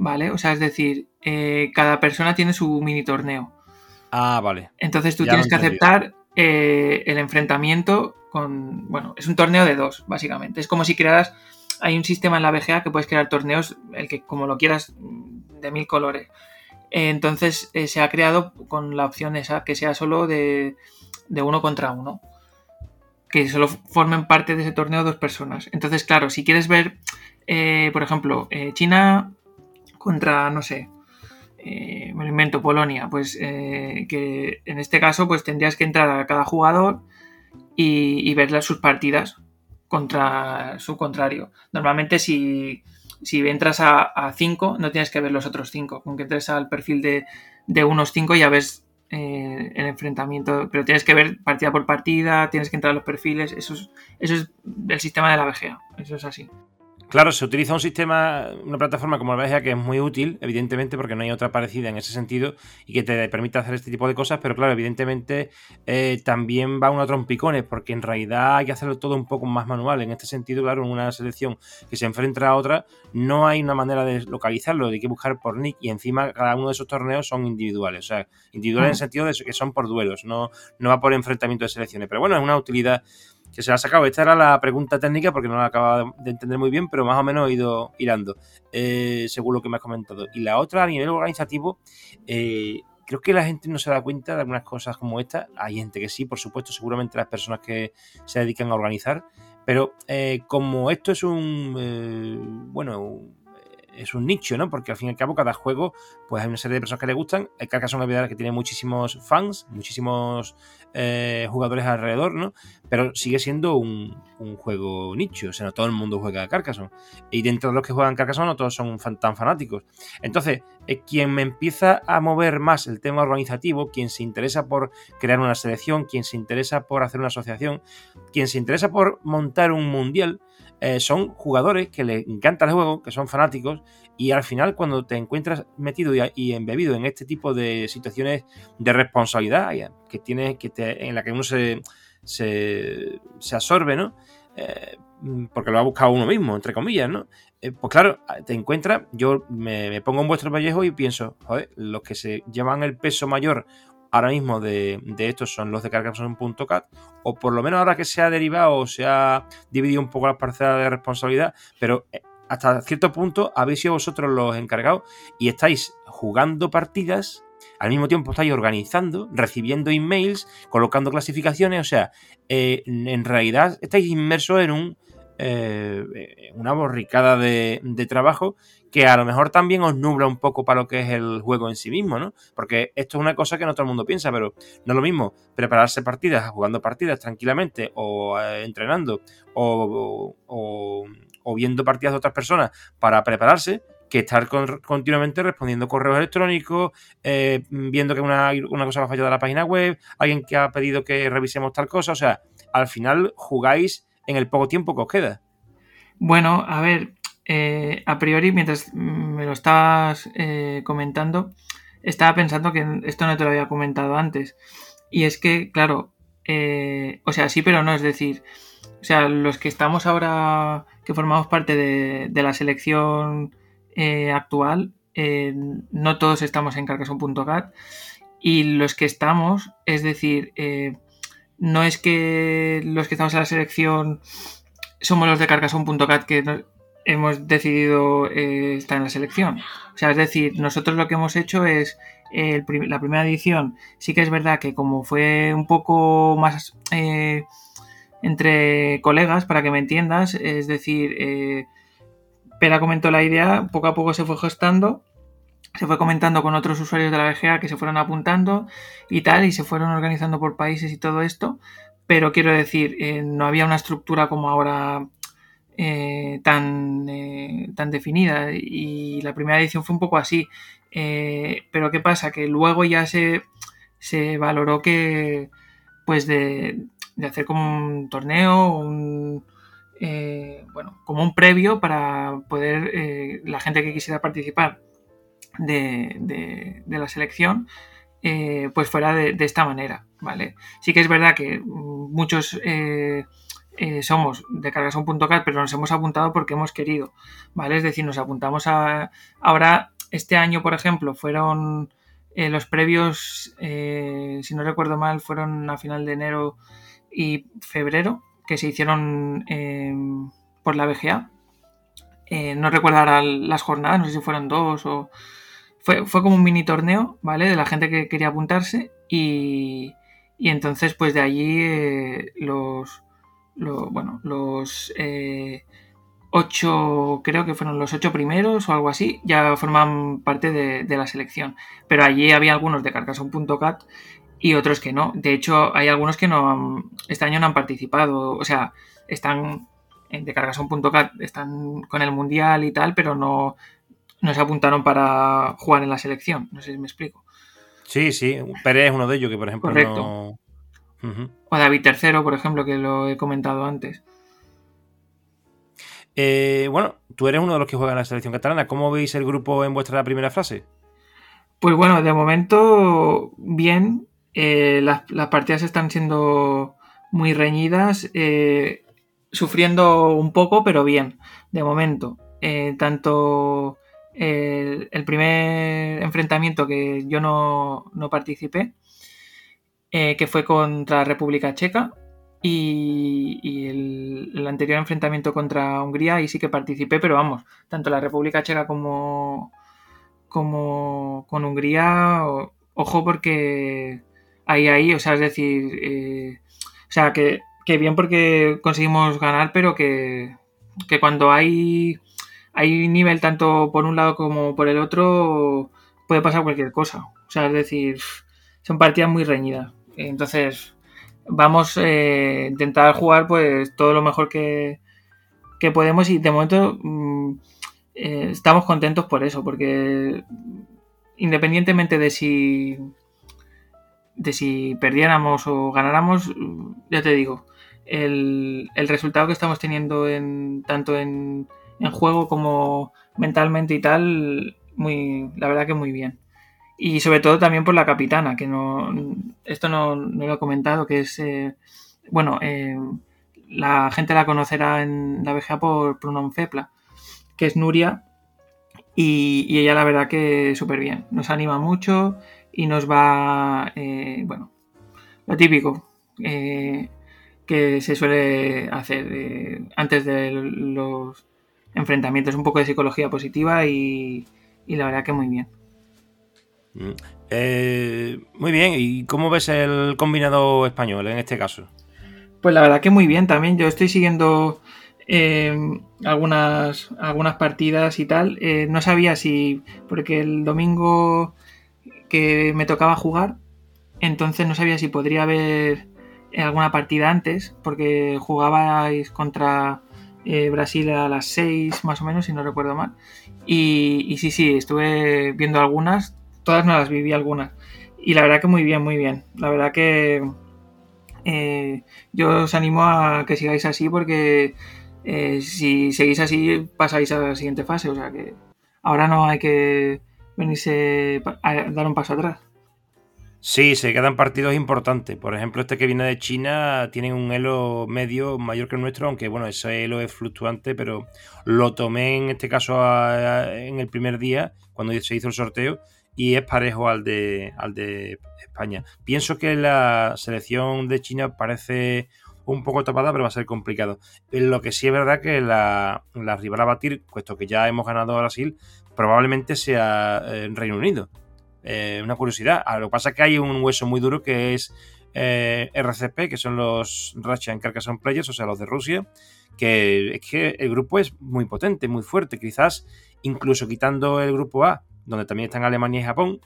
B: ¿Vale? O sea, es decir, eh, cada persona tiene su mini torneo.
A: Ah, vale.
B: Entonces tú tienes que aceptar eh, el enfrentamiento con. Bueno, es un torneo de dos, básicamente. Es como si crearas. Hay un sistema en la BGA que puedes crear torneos, el que como lo quieras, de mil colores. Entonces eh, se ha creado con la opción esa, que sea solo de, de uno contra uno. Que solo formen parte de ese torneo dos personas. Entonces, claro, si quieres ver, por ejemplo, China contra, no sé, me lo invento, Polonia, pues que en este caso pues tendrías que entrar a cada jugador y, ver sus partidas contra su contrario. Normalmente si, entras a 5 no tienes que ver los otros 5, con que entres al perfil de, de unos 5 ya ves eh, el enfrentamiento, pero tienes que ver partida por partida, tienes que entrar a los perfiles, eso es, eso es el sistema de la VGA, eso es así.
A: Claro, se utiliza un sistema, una plataforma como la VGA que es muy útil, evidentemente, porque no hay otra parecida en ese sentido y que te permite hacer este tipo de cosas, pero claro, evidentemente eh, también va uno a trompicones, porque en realidad hay que hacerlo todo un poco más manual. En este sentido, claro, en una selección que se enfrenta a otra, no hay una manera de localizarlo, hay que buscar por nick y encima cada uno de esos torneos son individuales, o sea, individuales en el sentido de que son por duelos, no, no va por enfrentamiento de selecciones. Pero bueno, es una utilidad que se ha sacado. Esta era la pregunta técnica porque no la acababa de entender muy bien, pero más o menos he ido hilando, eh, según lo que me has comentado. Y la otra, a nivel organizativo, eh, creo que la gente no se da cuenta de algunas cosas como esta. Hay gente que sí, por supuesto, seguramente las personas que se dedican a organizar, pero eh, como esto es un, bueno, es un nicho, ¿no? Porque al fin y al cabo cada juego, pues hay una serie de personas que le gustan. Hay Carcassonne Olvidar que tiene muchísimos fans, muchísimos eh, jugadores alrededor, ¿no? Pero sigue siendo un, juego nicho, o sea, no todo el mundo juega a Carcassonne. Y dentro de los que juegan Carcassonne no todos son tan fanáticos. Entonces, eh, quien me empieza a mover más el tema organizativo, quien se interesa por crear una selección, quien se interesa por hacer una asociación, quien se interesa por montar un mundial, eh, son jugadores que les encanta el juego, que son fanáticos, y al final cuando te encuentras metido y, embebido en este tipo de situaciones de responsabilidad que tiene, que en la que uno se, se, absorbe, ¿no? Eh, porque lo ha buscado uno mismo, entre comillas, ¿no? Eh, pues claro, te encuentras, yo me, me, pongo en vuestro pellejo y pienso, joder, los que se llevan el peso mayor ahora mismo de, estos son los de Carcassonne.cat, o por lo menos ahora que se ha derivado o se ha dividido un poco la parcela de responsabilidad, pero eh, hasta cierto punto habéis sido vosotros los encargados y estáis jugando partidas, al mismo tiempo estáis organizando, recibiendo emails, colocando clasificaciones, o sea, eh, en realidad estáis inmersos en un eh, una borricada de, trabajo que a lo mejor también os nubla un poco para lo que es el juego en sí mismo, ¿no? Porque esto es una cosa que no todo el mundo piensa, pero no es lo mismo prepararse partidas, jugando partidas tranquilamente o eh, entrenando o, viendo partidas de otras personas para prepararse que estar continuamente respondiendo correos electrónicos, eh, viendo que una, una cosa va a fallar de la página web, alguien que ha pedido que revisemos tal cosa, o sea, al final jugáis en el poco tiempo que os queda.
B: Bueno, a ver, eh, a priori, mientras me lo estabas eh, comentando, estaba pensando que esto no te lo había comentado antes. Y es que, claro, eh, o sea, sí, pero no, es decir, o sea, los que estamos ahora, que formamos parte de, la selección actual, no todos estamos en Carcassonne.cat y los que estamos, es decir, no es que los que estamos en la selección somos los de Carcassonne.cat que hemos decidido eh, estar en la selección. O sea, es decir, nosotros lo que hemos hecho es la primera edición. Sí que es verdad que como fue un poco más eh, entre colegas, para que me entiendas, es decir, eh, Pera comentó la idea, poco a poco se fue gestando se fue comentando con otros usuarios de la VGA que se fueron apuntando y tal, y se fueron organizando por países y todo esto, pero quiero decir, eh, no había una estructura como ahora eh, tan, eh, tan definida y la primera edición fue un poco así. pero ¿qué pasa? Que luego ya se, se valoró que, pues de, de hacer como un torneo, un, bueno, como un previo para poder la gente que quisiera participar de, la selección, eh, pues fuera de, esta manera, ¿vale? Sí que es verdad que muchos eh, eh, somos de cargason.cat, pero nos hemos apuntado porque hemos querido, ¿vale? Es decir, nos apuntamos a... Ahora, este año, por ejemplo, fueron los previos, si no recuerdo mal, fueron a final de enero y febrero, que se hicieron por la BGA. no recuerdo ahora las jornadas, no sé si fueron dos o fue, como un mini torneo, ¿vale? De la gente que quería apuntarse y, y entonces pues de allí eh, los, bueno, los, eh, ocho, creo que fueron los ocho primeros o algo así, ya forman parte de, la selección. Pero allí había algunos de Carcassonne.cat y otros que no. De hecho, hay algunos que no este año no han participado. O sea, están de Carcassonne.cat, están con el Mundial y tal, pero no, no se apuntaron para jugar en la selección. No sé si me explico.
A: Sí, sí. Pérez es uno de ellos que, por ejemplo,
B: no... O David III, por ejemplo, que lo he comentado antes.
A: Eh, bueno, tú eres uno de los que juega en la selección catalana. ¿Cómo veis el grupo en vuestra primera frase?
B: Pues bueno, de momento, bien. Eh, las, partidas están siendo muy reñidas. Eh, sufriendo un poco, pero bien, de momento. tanto el, primer enfrentamiento que yo no, no participé, que fue contra República Checa, y, el, anterior enfrentamiento contra Hungría, ahí sí que participé, pero vamos, tanto la República Checa como, como con Hungría, ojo porque ahí, ahí, o sea, es decir, eh, o sea, que, bien porque conseguimos ganar, pero que, que cuando hay, hay nivel tanto por un lado como por el otro, puede pasar cualquier cosa. O sea, es decir, son partidas muy reñidas. Entonces, vamos eh, a intentar jugar pues todo lo mejor que, podemos y de momento mm, eh, estamos contentos por eso, porque independientemente de si de si perdiéramos o ganáramos, ya te digo, el, el resultado que estamos teniendo en tanto en, en juego como mentalmente y tal, muy, la verdad que muy bien. Y sobre todo también por la capitana, que no esto no, lo he comentado, que es, eh, bueno, eh, la gente la conocerá en la BGA por Pronom Fepla, que es Nuria, y, ella la verdad que súper bien, nos anima mucho y nos va, eh, bueno, lo típico que se suele hacer antes de los enfrentamientos, un poco de psicología positiva y la verdad que muy bien.
A: Mm. Eh, muy bien, ¿y cómo ves el combinado español en este caso?
B: Pues la verdad que muy bien también. Yo estoy siguiendo eh, algunas, algunas partidas y tal. Eh, no sabía si. Porque el domingo que me tocaba jugar, entonces no sabía si podría haber alguna partida antes, porque jugabais contra Brasil a las 6 más o menos, si no recuerdo mal. Y, y sí, sí, estuve viendo algunas todas no las viví algunas. Y la verdad que muy bien, muy bien. La verdad que eh, yo os animo a que sigáis así porque eh, si seguís así pasáis a la siguiente fase. O sea que ahora no hay que venirse a dar un paso atrás.
A: Sí, se quedan partidos importantes. Por ejemplo, este que viene de China tiene un elo medio mayor que el nuestro, aunque bueno, ese elo es fluctuante, pero lo tomé en este caso en el primer día, cuando se hizo el sorteo, y es parejo al de, al de España. Pienso que la selección de China parece un poco tapada, pero va a ser complicado. Lo que sí es verdad que la, rival a batir, puesto que ya hemos ganado a Brasil, probablemente sea en eh, Reino Unido. Eh, una curiosidad. Ah, lo que pasa es que hay un hueso muy duro que es eh, RCP, que son los Russian Carcassonne Players, o sea, los de Rusia, que es que el grupo es muy potente, muy fuerte. Quizás incluso quitando el grupo A, donde también están Alemania y Japón,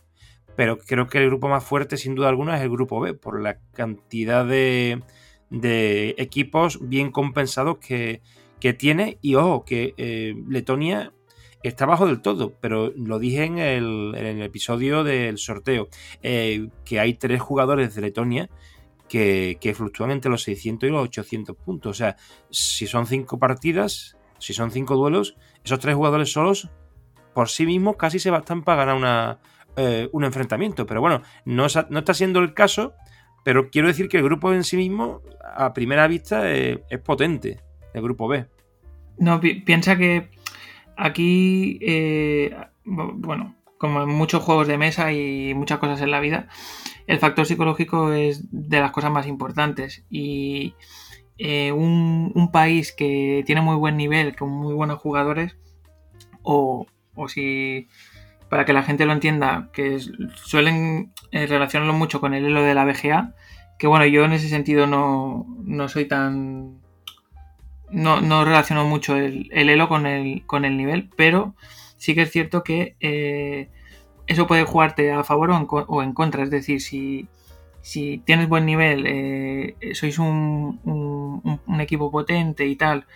A: pero creo que el grupo más fuerte, sin duda alguna, es el grupo B, por la cantidad de, equipos bien compensados que, tiene. Y ojo, que eh, Letonia está bajo del todo, pero lo dije en el, episodio del sorteo, eh, que hay tres jugadores de Letonia que, fluctúan entre los 600 y los 800 puntos. O sea, si son cinco partidas, si son cinco duelos, esos tres jugadores solos por sí mismos casi se bastan para ganar eh, un enfrentamiento. Pero bueno, no, no, está siendo el caso, pero quiero decir que el grupo en sí mismo, a primera vista, es potente, el grupo B.
B: No, piensa que aquí, eh, bueno, como en muchos juegos de mesa y muchas cosas en la vida, el factor psicológico es de las cosas más importantes. Y eh, un, país que tiene muy buen nivel, con muy buenos jugadores, o, o si para que la gente lo entienda, que suelen eh, relacionarlo mucho con el hilo de la BGA, que bueno, yo en ese sentido no, no soy tan no, no relaciono mucho el, elo con el, con el nivel, pero sí que es cierto que eh, eso puede jugarte a favor o en, contra. Es decir, si, si tienes buen nivel, eh, sois un, un, equipo potente y tal,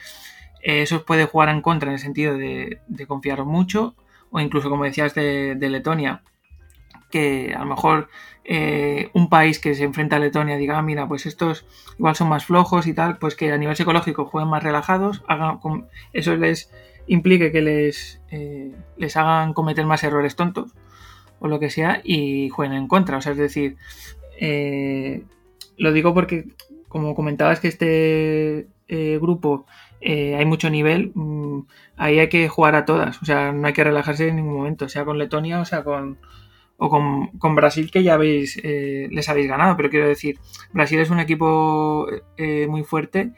B: eh, eso puede jugar en contra en el sentido de, de confiar mucho, o incluso como decías de, de Letonia, que a lo mejor eh, un país que se enfrenta a Letonia diga, ah, mira, pues estos igual son más flojos y tal, pues que a nivel psicológico jueguen más relajados, hagan, eso les implique que les, eh, les hagan cometer más errores tontos o lo que sea y jueguen en contra. O sea, es decir, eh, lo digo porque, como comentabas que este grupo hay mucho nivel, mm, ahí hay que jugar a todas. O sea, no hay que relajarse en ningún momento, sea con Letonia o sea con, o con, Brasil que ya habéis, eh, les habéis ganado, pero quiero decir, Brasil es un equipo eh, muy fuerte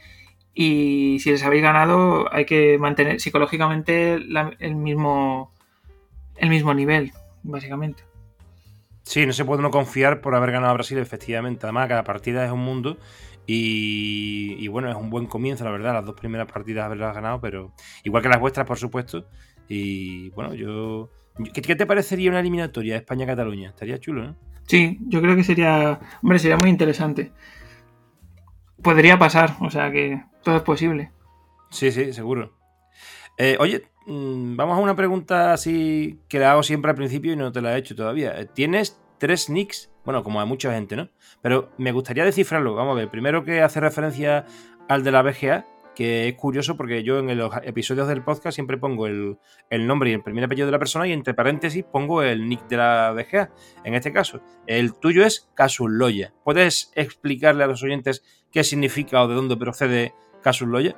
B: y si les habéis ganado hay que mantener psicológicamente el, mismo, el mismo nivel, básicamente.
A: Sí, no se puede uno confiar por haber ganado a Brasil, efectivamente. Además, cada partida es un mundo y, y, bueno, es un buen comienzo, la verdad, las dos primeras partidas haberlas ganado, pero igual que las vuestras, por supuesto. Y bueno, yo ¿Qué, te parecería una eliminatoria España-Cataluña? Estaría chulo, ¿no?
B: Sí, yo creo que sería. Hombre, sería muy interesante. Podría pasar, o sea que todo es posible.
A: Sí, sí, seguro. Eh, oye, mm, vamos a una pregunta así que la hago siempre al principio y no te la he hecho todavía. Eh, ¿Tienes tres nicks? Bueno, como a mucha gente, ¿no? Pero me gustaría descifrarlo. Vamos a ver, primero que hace referencia al de la BGA, que es curioso porque yo en los episodios del podcast siempre pongo el, nombre y el primer apellido de la persona y entre paréntesis pongo el nick de la BGA. En este caso, el tuyo es Loya. ¿Puedes explicarle a los oyentes qué significa o de dónde procede Loya?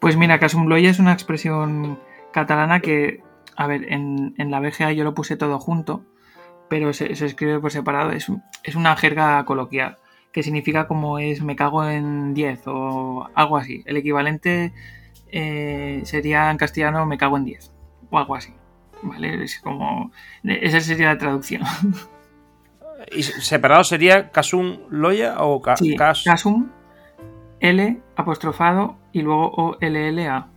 B: Pues mira, Loya es una expresión catalana que, a ver, en, la BGA yo lo puse todo junto, pero se, escribe por separado. Es una jerga coloquial que significa como es me cago en 10 o algo así. El equivalente eh, sería en castellano me cago en 10 o algo así. ¿Vale? Es como. Esa sería la traducción.
A: ¿Y separado sería Casum Loya o
B: Casum L apostrofado y luego O L L A.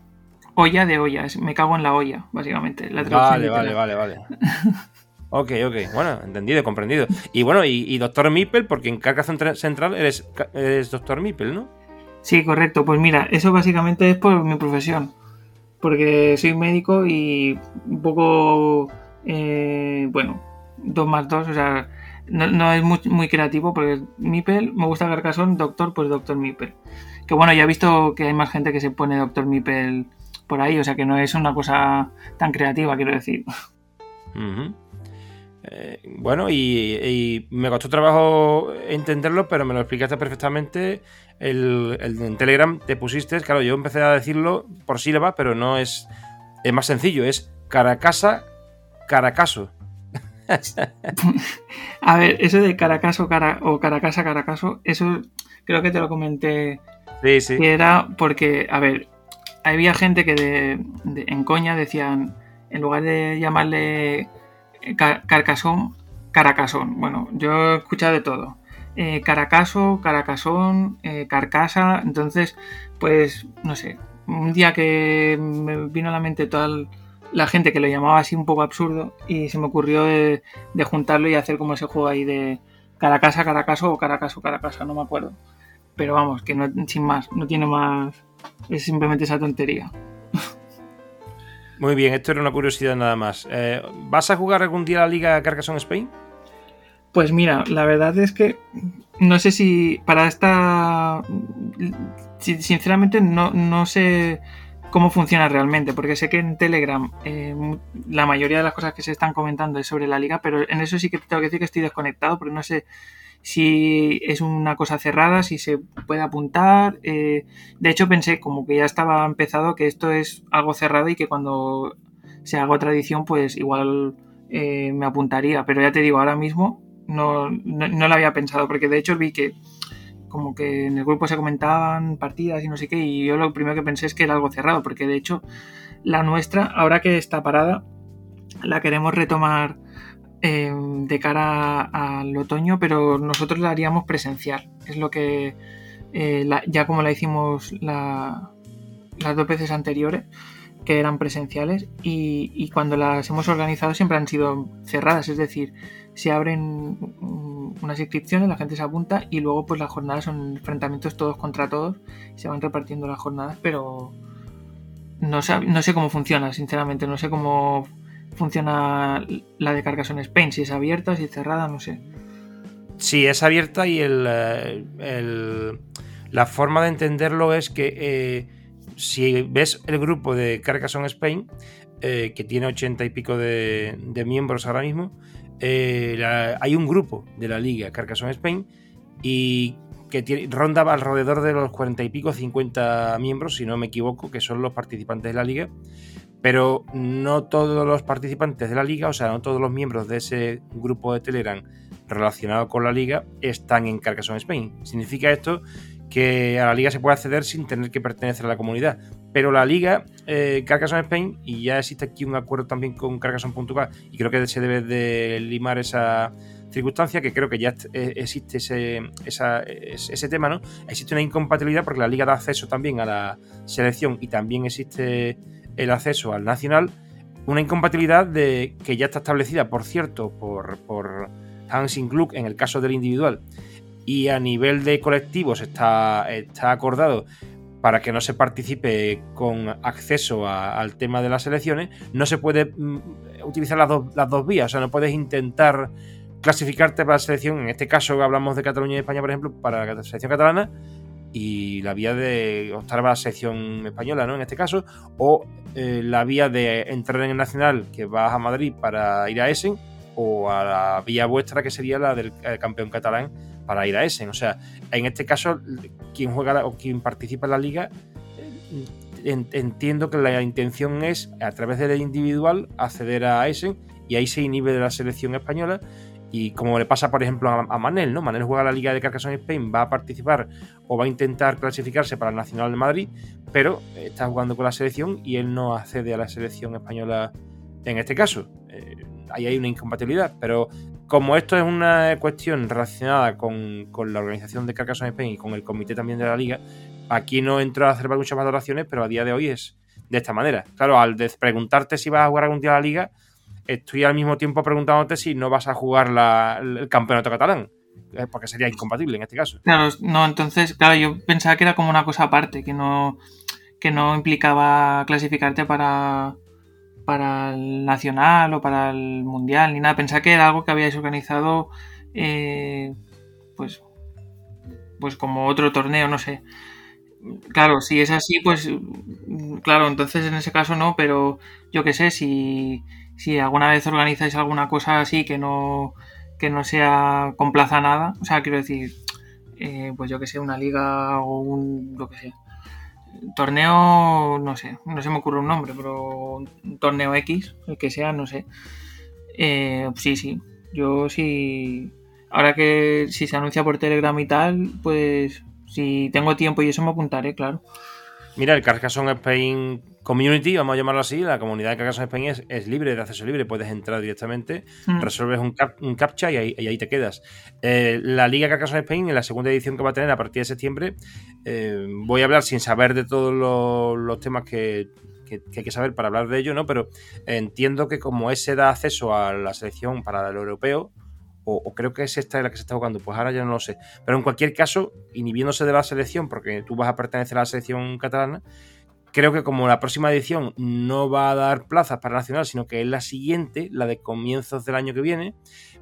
B: Olla de olla, es me cago en la olla, básicamente. La
A: vale, vale, vale, vale. Ok, ok. Bueno, entendido, comprendido. Y bueno, y, Doctor Mipel, porque en Carcasson Central eres, eres Doctor Mipel, ¿no?
B: Sí, correcto. Pues mira, eso básicamente es por mi profesión. Porque soy médico y un poco, eh, bueno, dos más dos, o sea, no, es muy, muy, creativo porque Mipel, me gusta Carcassonne, Doctor, pues Doctor Mipel. Que bueno, ya he visto que hay más gente que se pone Doctor Mipel por ahí, o sea que no es una cosa tan creativa, quiero decir.
A: Eh, bueno, y, me costó trabajo entenderlo, pero me lo explicaste perfectamente. El, en Telegram te pusiste, claro, yo empecé a decirlo por sílaba, pero no es, es más sencillo, es Caracasa, Caracaso.
B: a ver, eso de Caracaso cara, o Caracasa, Caracaso, eso creo que te lo comenté.
A: Sí, sí.
B: Que era porque, a ver, había gente que en coña decían, en lugar de llamarle Carcasón, Caracasón. Bueno, yo he escuchado de todo. Eh, Caracaso, Caracasón, eh, Carcasa. Entonces, pues, no sé. Un día que me vino a la mente toda la gente que lo llamaba así un poco absurdo y se me ocurrió de, juntarlo y hacer como ese juego ahí de Caracasa, Caracaso o Caracaso, Caracasa, no me acuerdo. Pero vamos, que no, sin más, no tiene más. Es simplemente esa tontería.
A: Muy bien, esto era una curiosidad nada más. Eh, ¿Vas a jugar algún día la Liga Carcassonne Spain?
B: Pues mira, la verdad es que no sé si para esta... Sinceramente no, no sé cómo funciona realmente, porque sé que en Telegram eh, la mayoría de las cosas que se están comentando es sobre la liga, pero en eso sí que tengo que decir que estoy desconectado, porque no sé si es una cosa cerrada, si se puede apuntar. Eh, de hecho, pensé como que ya estaba empezado que esto es algo cerrado y que cuando se haga otra edición, pues igual eh, me apuntaría. Pero ya te digo, ahora mismo no, no, lo había pensado, porque de hecho vi que como que en el grupo se comentaban partidas y no sé qué, y yo lo primero que pensé es que era algo cerrado, porque de hecho la nuestra, ahora que está parada, la queremos retomar Em, de cara al otoño, pero nosotros la haríamos presencial. Es lo que eh, ya como la hicimos la, las dos veces anteriores que eran presenciales y, cuando las hemos organizado siempre han sido cerradas, es decir, se abren unas inscripciones, la gente se apunta y luego pues las jornadas son enfrentamientos todos contra todos, se van repartiendo las jornadas, pero no no sé cómo funciona, sinceramente, no sé cómo funciona la de Carcassonne Spain, si es abierta, si es cerrada, no sé.
A: Sí, es abierta y el, eh, la forma de entenderlo es que eh, si ves el grupo de Carcassonne Spain, eh, que tiene ochenta y pico de, miembros ahora mismo, hay un grupo de la liga Carcassonne Spain y que tiene, ronda alrededor de los cuarenta y pico, 50 miembros, si no me equivoco, que son los participantes de la liga. Pero no todos los participantes de la liga, o sea, no todos los miembros de ese grupo de Telegram relacionado con la liga están en Carcassonne Spain. Significa esto que a la liga se puede acceder sin tener que pertenecer a la comunidad. Pero la liga eh, Carcassonne Spain, y ya existe aquí un acuerdo también con Carcassonne.k, y creo que se debe de limar esa circunstancia, que creo que ya eh, existe ese, ese tema, ¿no? Existe una incompatibilidad porque la liga da acceso también a la selección y también existe el acceso al nacional. Una incompatibilidad de, que ya está establecida, por cierto, por, por Hansing Gluck en el caso del individual y a nivel de colectivos está, está acordado para que no se participe con acceso al tema de las elecciones, no se puede mm, utilizar las, las dos vías. O sea, no puedes intentar clasificarte para la selección, en este caso hablamos de Cataluña y España, por ejemplo, para la selección catalana, y la vía de optar para la selección española, ¿no? En este caso, o eh, la vía de entrar en el nacional que vas a Madrid para ir a Essen, o a la vía vuestra que sería la del campeón catalán para ir a Essen. O sea, en este caso, quien juega o quien participa en la liga, eh, entiendo que la intención es, a través del individual, acceder a Essen y ahí se inhibe de la selección española. Y como le pasa, por ejemplo, a, Manel, ¿no? Manel juega la Liga de Carcassonne Spain, va a participar o va a intentar clasificarse para el Nacional de Madrid, pero está jugando con la selección y él no accede a la selección española en este caso. Eh, ahí hay una incompatibilidad, pero como esto es una cuestión relacionada con, la organización de Carcassonne Spain y con el comité también de la liga, aquí no entro a hacer muchas valoraciones, pero a día de hoy es de esta manera. Claro, al preguntarte si vas a jugar algún día a la liga, estoy al mismo tiempo preguntándote si no vas a jugar el campeonato catalán, eh, porque sería incompatible en este caso.
B: Claro, no, entonces, claro, yo pensaba que era como una cosa aparte, que no, que no implicaba clasificarte para para el nacional o para el mundial ni nada. Pensaba que era algo que habíais organizado, eh, pues, pues como otro torneo, no sé. Claro, si es así, pues claro, entonces en ese caso no, pero yo qué sé, si, si alguna vez organizáis alguna cosa así que no, que no sea con plaza nada, o sea, quiero decir, eh, pues yo que sé, una liga o un, lo que sea, torneo, no sé, no se me ocurre un nombre, pero un torneo X, el que sea, no sé. Eh, sí, sí, yo sí. Ahora que si se anuncia por Telegram y tal, pues si tengo tiempo y eso me apuntaré, claro.
A: Mira, el Carcassonne Spain Community, vamos a llamarlo así, la comunidad de Carcassonne Spain es, libre, de acceso libre, puedes entrar directamente, mm. resuelves un, un captcha y ahí, te quedas. Eh, la Liga Carcassonne Spain, en la segunda edición que va a tener a partir de septiembre, eh, voy a hablar sin saber de todos los, temas que, hay que saber para hablar de ello, ¿no? Pero entiendo que como ese da acceso a la selección para el europeo, o, creo que es esta la que se está jugando, pues ahora ya no lo sé. Pero en cualquier caso, inhibiéndose de la selección, porque tú vas a pertenecer a la selección catalana, creo que como la próxima edición no va a dar plazas para Nacional, sino que es la siguiente, la de comienzos del año que viene,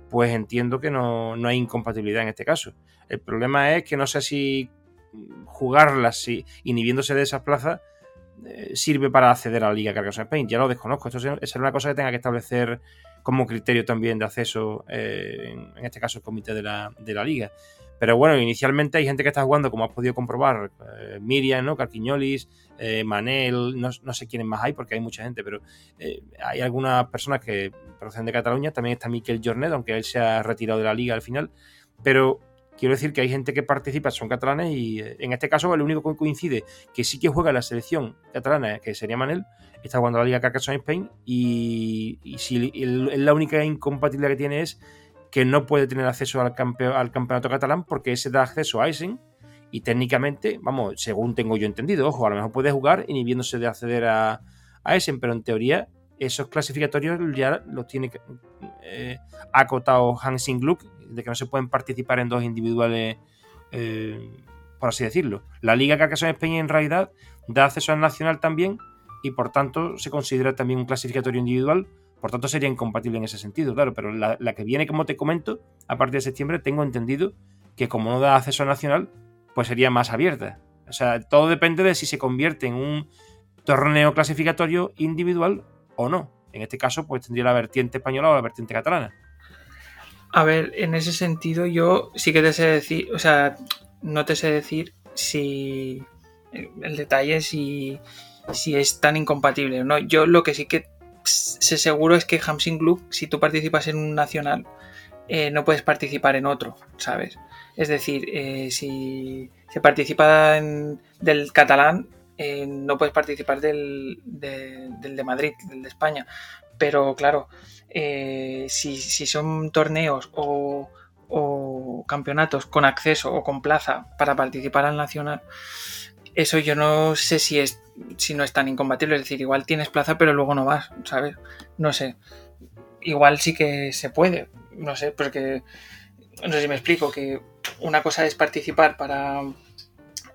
A: pues entiendo que no, hay incompatibilidad en este caso. El problema es que no sé si jugarlas si, inhibiéndose de esas plazas eh, sirve para acceder a la Liga Carcassonne Spain. Ya lo desconozco. Esto es una cosa que tenga que establecer como criterio también de acceso, eh, en, este caso el comité de la, liga. Pero bueno, inicialmente hay gente que está jugando, como has podido comprobar, eh, Miriam, ¿no? Carquiñolis, eh, Manel, no, sé quiénes más hay porque hay mucha gente, pero hay algunas personas que proceden de Cataluña, también está Miquel Jornet, aunque él se ha retirado de la liga al final, pero quiero decir que hay gente que participa, son catalanes y en este caso el único que coincide que sí que juega la selección catalana, que sería Manel, está jugando la Liga Carcassonne Spain y, si la única incompatibilidad que tiene es que no puede tener acceso al, al campeonato catalán porque ese da acceso a Eisen y técnicamente, vamos, según tengo yo entendido, ojo, a lo mejor puede jugar inhibiéndose de acceder a, a pero en teoría esos clasificatorios ya los tiene eh, acotado Hansing Gluck, de que no se pueden participar en dos individuales, eh, por así decirlo. La Liga Carcassonne España en realidad da acceso al nacional también y por tanto se considera también un clasificatorio individual, por tanto sería incompatible en ese sentido, claro, pero la, la que viene, como te comento, a partir de septiembre tengo entendido que como no da acceso al nacional, pues sería más abierta. O sea, todo depende de si se convierte en un torneo clasificatorio individual o no. En este caso, pues tendría la vertiente española o la vertiente catalana.
B: A ver, en ese sentido yo sí que te sé decir, o sea, no te sé decir si el detalle si, si es tan incompatible o no. Yo lo que sí que sé seguro es que Hamsing Club, si tú participas en un nacional, eh, no puedes participar en otro, ¿sabes? Es decir, eh, si se participa en, del catalán, eh, no puedes participar del, del, de Madrid, del de España. Pero claro, eh, si, si, son torneos o, o, campeonatos con acceso o con plaza para participar al nacional, eso yo no sé si es si no es tan incompatible. Es decir, igual tienes plaza pero luego no vas, ¿sabes? No sé. Igual sí que se puede. No sé, porque no sé si me explico, que una cosa es participar para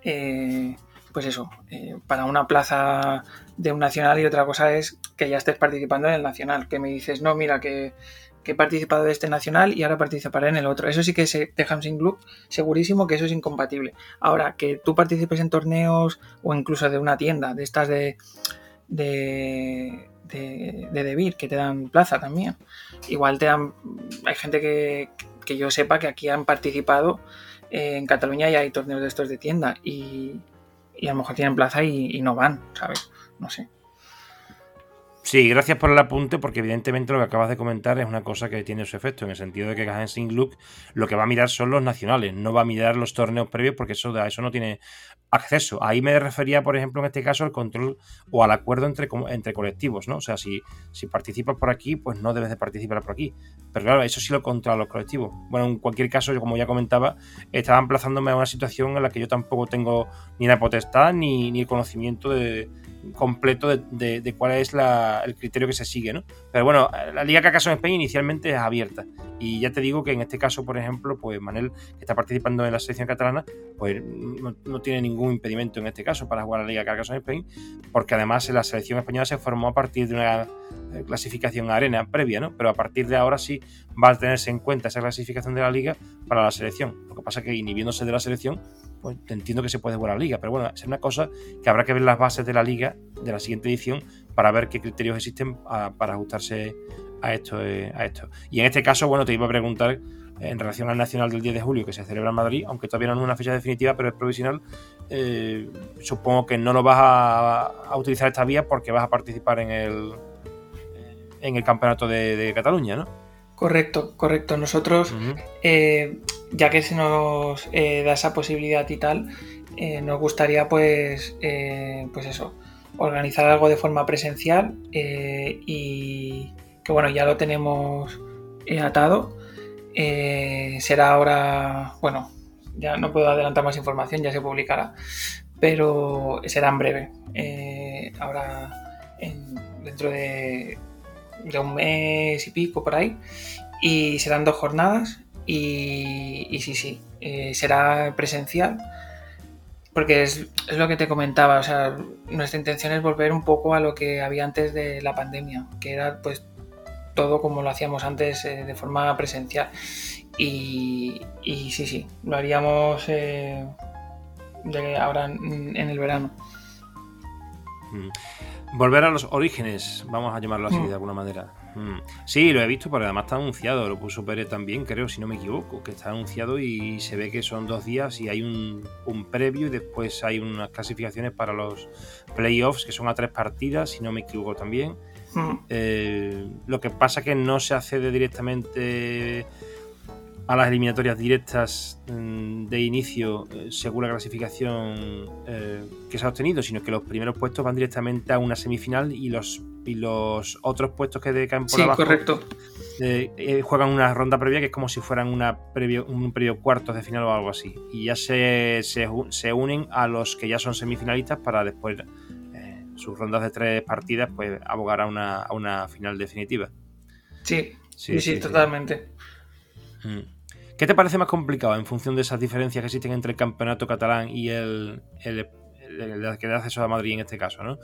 B: eh, pues eso, eh, para una plaza de un nacional y otra cosa es que ya estés participando en el nacional, que me dices, no, mira, que, he participado de este nacional y ahora participaré en el otro. Eso sí que se deja sin club, segurísimo que eso es incompatible. Ahora, que tú participes en torneos o incluso de una tienda, de estas de, de, de, de Debir, que te dan plaza también. Igual te dan, hay gente que, que yo sepa que aquí han participado eh, en Cataluña y hay torneos de estos de tienda y, y a lo mejor tienen plaza y, y no van, ¿sabes? No sé.
A: Sí, gracias por el apunte, porque evidentemente lo que acabas de comentar es una cosa que tiene su efecto, en el sentido de que Hansing Look lo que va a mirar son los nacionales, no va a mirar los torneos previos, porque eso, a eso no tiene acceso. Ahí me refería, por ejemplo, en este caso, al control o al acuerdo entre, entre colectivos, ¿no? O sea, si, si participas por aquí, pues no debes de participar por aquí. Pero claro, eso sí lo controla los colectivos. Bueno, en cualquier caso, yo como ya comentaba, estaba emplazándome a una situación en la que yo tampoco tengo ni la potestad ni, ni el conocimiento de completo de, cuál es el criterio que se sigue, ¿no? Pero bueno, la Liga Cacaso en España inicialmente es abierta. Y ya te digo que en este caso, por ejemplo, pues Manel, que está participando en la selección catalana, pues no, tiene ningún impedimento en este caso para jugar a la Liga Cacaso en España, porque además la selección española se formó a partir de una eh, clasificación arena previa, ¿no? Pero a partir de ahora sí va a tenerse en cuenta esa clasificación de la liga para la selección. Lo que pasa es que inhibiéndose de la selección, pues entiendo que se puede jugar a la liga, pero bueno, es una cosa que habrá que ver las bases de la liga de la siguiente edición para ver qué criterios existen para ajustarse a esto, eh, a esto. Y en este caso, bueno, te iba a preguntar en relación al Nacional del 10 de julio que se celebra en Madrid, aunque todavía no es una fecha definitiva, pero es provisional, eh, supongo que no lo vas a, utilizar esta vía porque vas a participar en el, en el campeonato de, Cataluña, ¿no?
B: Correcto, correcto. Nosotros, eh, ya que se nos da esa posibilidad y tal, nos gustaría pues, pues eso, organizar algo de forma presencial y que bueno, ya lo tenemos atado eh, será ahora, bueno, ya no puedo adelantar más información, ya se publicará, pero será en breve. Eh, ahora, dentro de, un mes y pico por ahí, y serán dos jornadas. Y, sí, sí, eh, será presencial porque es, es, lo que te comentaba, o sea, nuestra intención es volver un poco a lo que había antes de la pandemia, que era pues todo como lo hacíamos antes eh, de forma presencial. Y, sí, sí, lo haríamos eh, de ahora en, el verano.
A: Mm. Volver a los orígenes, vamos a llamarlo así mm. de alguna manera. Mm. Sí, lo he visto, pero además está anunciado, lo puso Pérez también, creo, si no me equivoco, que está anunciado y se ve que son dos días y hay un, un previo y después hay unas clasificaciones para los playoffs que son a tres partidas, si no me equivoco también. Eh, lo que pasa es que no se accede directamente a las eliminatorias directas mm, de inicio eh, según la clasificación eh, que se ha obtenido, sino que los primeros puestos van directamente a una semifinal y los, y los otros puestos que decaen por
B: sí, correcto.
A: eh, juegan una ronda previa que es como si fueran una previo, un previo cuartos de final o algo así. Y ya se, se, unen a los que ya son semifinalistas para después sus rondas de tres partidas, pues abogar a una, a una final definitiva.
B: Sí, sí, sí, totalmente.
A: Mm. ¿Qué te parece más complicado en función de esas diferencias que existen entre el campeonato catalán y el, el, que da acceso a Madrid en este caso? ¿no?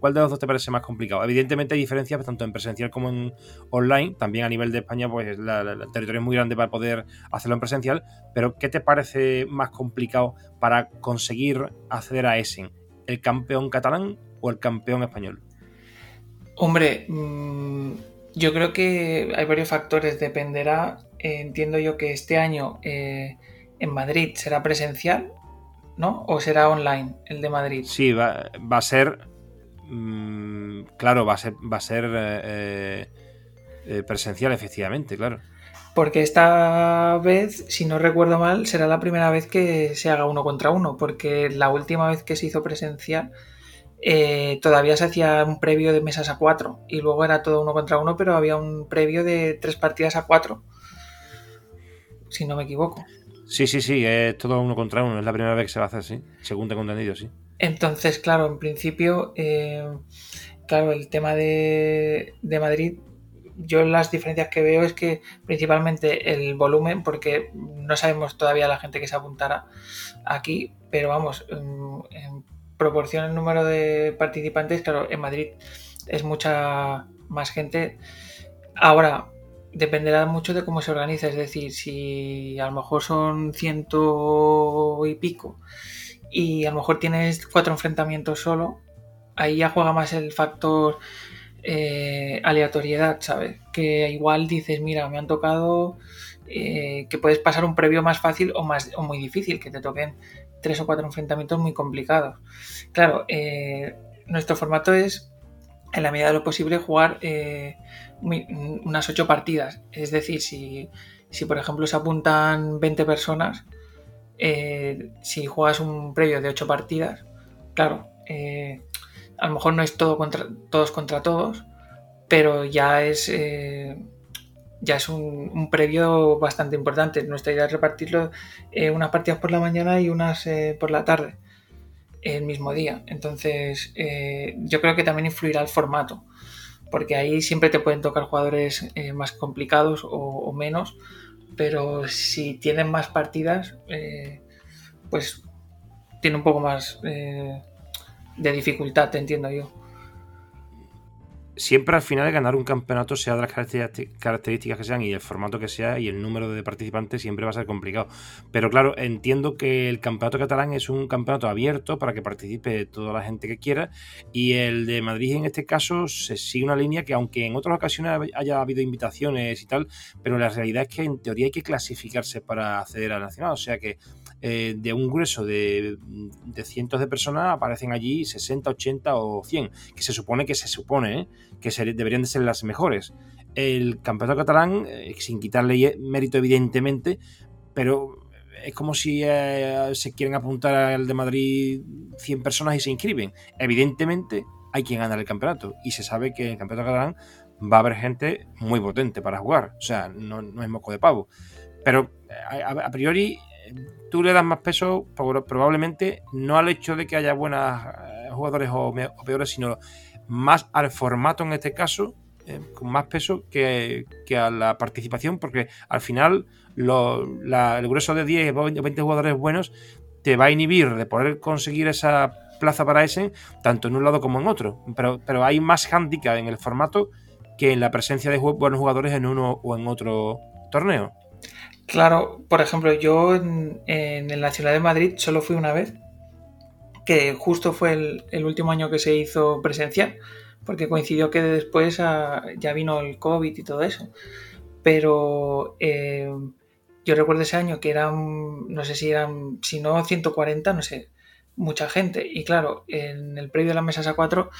A: ¿Cuál de los dos te parece más complicado? Evidentemente hay diferencias tanto en presencial como en online. También a nivel de España, pues el territorio es muy grande para poder hacerlo en presencial. Pero ¿qué te parece más complicado para conseguir acceder a Essen? ¿El campeón catalán o el campeón español?
B: Hombre, mm, yo creo que hay varios factores. Dependerá, eh, entiendo yo que este año eh, en Madrid será presencial, ¿no? ¿O será online el de Madrid?
A: Sí, va, a ser. Mm, claro, va a ser, va a ser eh, presencial, efectivamente, claro.
B: Porque esta vez, si no recuerdo mal, será la primera vez que se haga uno contra uno, porque la última vez que se hizo presencial eh, todavía se hacía un previo de mesas a cuatro y luego era todo uno contra uno, pero había un previo de tres partidas a cuatro, si no me equivoco.
A: Sí, sí, sí, es todo uno contra uno, es la primera vez que se va a hacer, sí, según tengo entendido, sí.
B: Entonces, claro, en principio, eh, claro, el tema de, de Madrid yo las diferencias que veo es que principalmente el volumen, porque no sabemos todavía la gente que se apuntará aquí, pero vamos, en, proporción al número de participantes, claro, en Madrid es mucha más gente. Ahora, dependerá mucho de cómo se organiza, es decir, si a lo mejor son ciento y pico y a lo mejor tienes cuatro enfrentamientos solo, ahí ya juega más el factor eh, aleatoriedad, ¿sabes? Que igual dices, mira, me han tocado eh, que puedes pasar un previo más fácil o, más, o muy difícil, que te toquen tres o cuatro enfrentamientos muy complicados. Claro, eh, nuestro formato es, en la medida de lo posible, jugar unas ocho partidas. Es decir, si, si, por ejemplo se apuntan 20 personas, si juegas un previo de ocho partidas, claro, a lo mejor no es todo contra, todos contra todos, pero ya es, eh, ya es un, previo bastante importante. Nuestra idea es repartirlo eh, unas partidas por la mañana y unas eh, por la tarde, el mismo día. Entonces, yo creo que también influirá el formato, porque ahí siempre te pueden tocar jugadores más complicados o, menos, pero si tienen más partidas, pues tiene un poco más de dificultad, te entiendo yo.
A: Siempre al final ganar un campeonato, sea de las características que sean y el formato que sea y el número de participantes, siempre va a ser complicado. Pero claro, entiendo que el campeonato catalán es un campeonato abierto para que participe toda la gente que quiera y el de Madrid en este caso se sigue una línea que aunque en otras ocasiones haya habido invitaciones y tal, pero la realidad es que en teoría hay que clasificarse para acceder al nacional. O sea que eh, de un grueso de, cientos de personas aparecen allí 60, 80 o 100, que se supone que se supone ¿eh? que deberían de ser las mejores. El campeonato catalán, eh, sin quitarle mérito evidentemente, pero es como si se quieren apuntar al de Madrid 100 personas y se inscriben. Evidentemente hay quien gana el campeonato y se sabe que el campeonato catalán va a haber gente muy potente para jugar, o sea, no, es moco de pavo. Pero a priori tú le das más peso probablemente no al hecho de que haya buenos eh, jugadores o, peores, sino más al formato en este caso, eh, con más peso que, a la participación, porque al final el grueso de 10 o 20 jugadores buenos te va a inhibir de poder conseguir esa plaza para ese, tanto en un lado como en otro. Pero, pero hay más handicap en el formato que en la presencia de buenos jugadores en uno o en otro torneo.
B: Claro, por ejemplo, yo en, el Nacional de Madrid solo fui una vez, que justo fue el, último año que se hizo presencial, porque coincidió que después ah, ya vino el COVID y todo eso. Pero eh, yo recuerdo ese año que eran, no sé si eran, si no 140, no sé, mucha gente. Y claro, en el previo de las mesas a cuatro,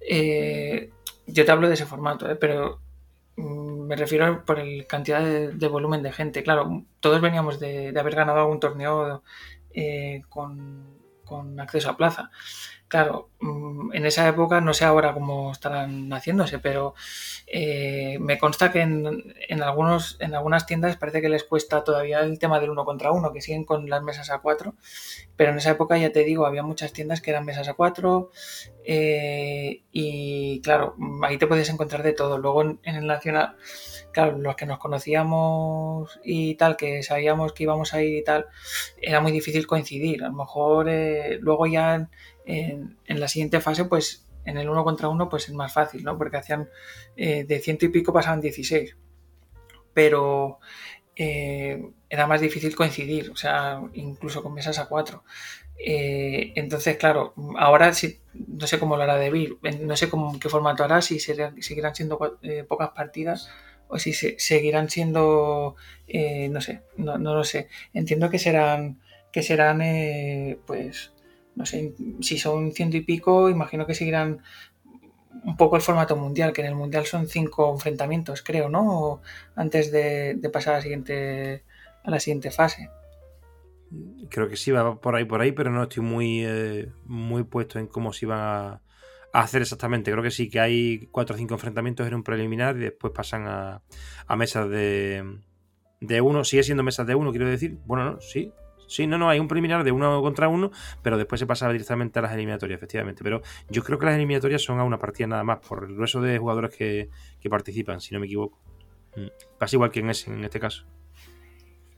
B: eh, yo te hablo de ese formato, eh, pero Mm, me refiero por el cantidad de, volumen de gente. Claro, todos veníamos de, haber ganado algún torneo eh, con, acceso a plaza. Claro, mm, en esa época, no sé ahora cómo estarán haciéndose, pero eh, me consta que en, algunos, en algunas tiendas parece que les cuesta todavía el tema del uno contra uno, que siguen con las mesas a cuatro, pero en esa época, ya te digo, había muchas tiendas que eran mesas a cuatro eh, y claro, ahí te puedes encontrar de todo. Luego en, el Nacional, claro, los que nos conocíamos y tal, que sabíamos que íbamos a ir y tal, era muy difícil coincidir. A lo mejor eh, luego ya en, la siguiente fase, pues en el uno contra uno, pues es más fácil, ¿no? Porque hacían eh, de ciento y pico pasaban 16. Pero eh, era más difícil coincidir, o sea, incluso con mesas a cuatro. Eh, entonces, claro, ahora sí, no sé cómo lo hará de no sé cómo, qué formato hará, si seguirán siendo pocas partidas o si seguirán siendo, no sé, no, no, lo sé. Entiendo que serán, que serán, pues, no sé, si son ciento y pico, imagino que seguirán un poco el formato mundial, que en el mundial son cinco enfrentamientos, creo, ¿no? Antes de, pasar a la siguiente a la siguiente fase.
A: Creo que sí, va por ahí, por ahí, pero no estoy muy, eh, muy puesto en cómo se iban a, hacer exactamente. Creo que sí, que hay cuatro o cinco enfrentamientos en un preliminar y después pasan a, a mesas de, de uno. Sigue siendo mesas de uno, quiero decir. Bueno, no, sí, Sí, no, no, hay un preliminar de uno contra uno, pero después se pasa directamente a las eliminatorias, efectivamente. Pero yo creo que las eliminatorias son a una partida nada más, por el grueso de jugadores que, participan, si no me equivoco. Mm. Pasa igual que en ese, en este caso.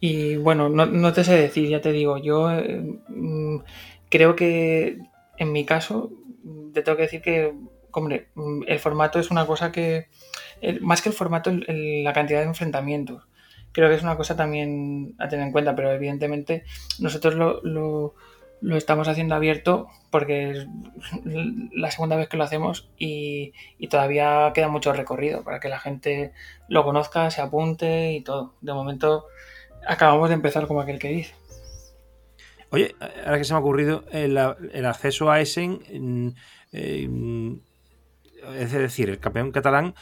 B: Y bueno, no, te sé decir, ya te digo, yo eh, mm, creo que en mi caso, te tengo que decir que, hombre, mm, el formato es una cosa que, más que el formato, la cantidad de enfrentamientos creo que es una cosa también a tener en cuenta, pero evidentemente nosotros lo, estamos haciendo abierto porque es la segunda vez que lo hacemos y, todavía queda mucho recorrido para que la gente lo conozca, se apunte y todo. De momento acabamos de empezar como aquel que dice.
A: Oye, ahora que se me ha ocurrido, el, acceso a Essen, eh, es decir, el campeón catalán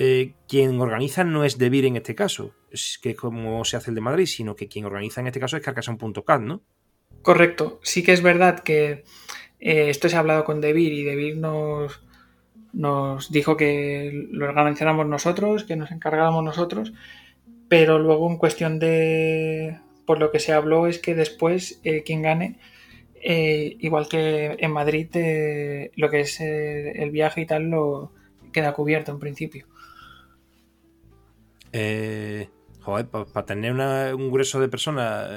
A: eh, quien organiza no es Debir en este caso, es que como se hace el de Madrid, sino que quien organiza en este caso es Carcassonne.cat, ¿no?
B: Correcto. Sí que es verdad que eh, esto se ha hablado con Debir y Debir nos, nos dijo que lo organizáramos nosotros, que nos encargáramos nosotros, pero luego en cuestión de, por lo que se habló es que después eh, quien gane, igual que en Madrid, lo que es el viaje y tal, lo queda cubierto en principio.
A: Eh, joder, para tener un grueso de personas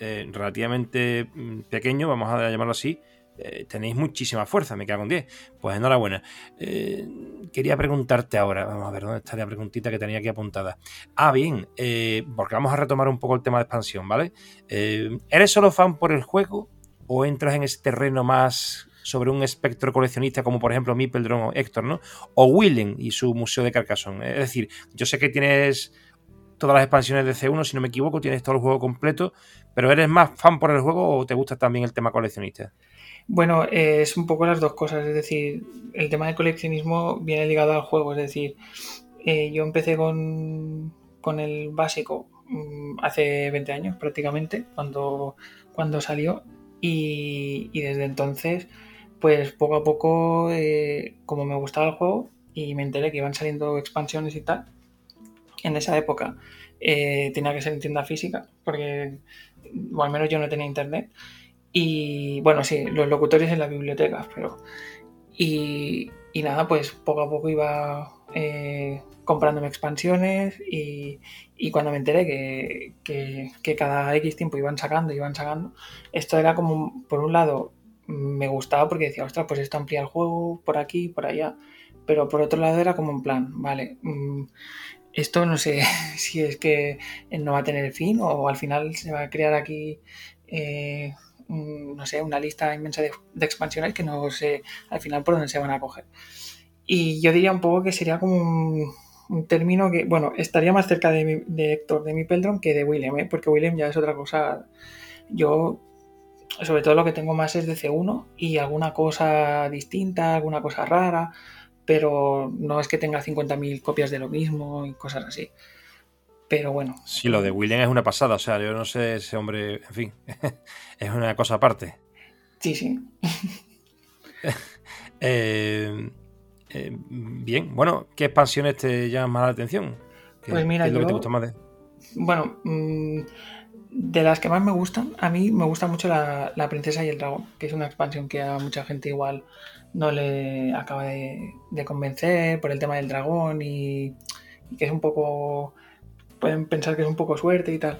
A: eh, relativamente mm, pequeño, vamos a llamarlo así, eh, tenéis muchísima fuerza, me cago en 10. Pues enhorabuena. quería preguntarte ahora, vamos a ver dónde está la preguntita que tenía aquí apuntada. Ah, bien, porque vamos a retomar un poco el tema de expansión, ¿vale? ¿Eres solo fan por el juego o entras en ese terreno más sobre un espectro coleccionista como por ejemplo Mipeldron o Héctor, ¿no? O Willen y su Museo de Carcassonne. Es decir, yo sé que tienes todas las expansiones de C1, si no me equivoco, tienes todo el juego completo, pero ¿eres más fan por el juego o te gusta también el tema coleccionista?
B: Bueno, es un poco las dos cosas, es decir, el tema del coleccionismo viene ligado al juego, es decir, eh, yo empecé con, con el básico mm, hace 20 años prácticamente, cuando, cuando salió, y desde entonces pues poco a poco, eh, como me gustaba el juego y me enteré que iban saliendo expansiones y tal, en esa época eh, tenía que ser en tienda física, porque, o al menos yo no tenía internet. Y bueno, sí, los locutores en las bibliotecas, pero. Y, nada, pues poco a poco iba eh, comprándome expansiones y, cuando me enteré que, que, que, cada X tiempo iban sacando, iban sacando, esto era como, por un lado, me gustaba porque decía, ostras, pues esto amplía el juego por aquí, por allá. Pero por otro lado era como un plan, vale, mm, esto no sé si es que no va a tener fin o al final se va a crear aquí, eh, no sé, una lista inmensa de, expansiones que no sé al final por dónde se van a coger. Y yo diría un poco que sería como un, término que, bueno, estaría más cerca de, de Héctor, de mi Peldron, que de William, ¿eh? porque William ya es otra cosa. Yo sobre todo lo que tengo más es de C1 y alguna cosa distinta, alguna cosa rara, pero no es que tenga 50.000 copias de lo mismo y cosas así. Pero bueno.
A: Sí, lo de William es una pasada, o sea, yo no sé ese hombre, en fin, es una cosa aparte.
B: Sí, sí.
A: Eh, eh, bien, bueno, ¿qué expansiones te llaman más la atención?
B: pues mira, lo que te gusta más de... Bueno, mm, de las que más me gustan, a mí me gusta mucho la, Princesa y el Dragón, que es una expansión que a mucha gente igual no le acaba de, convencer por el tema del dragón y, que es un poco... Pueden pensar que es un poco suerte y tal.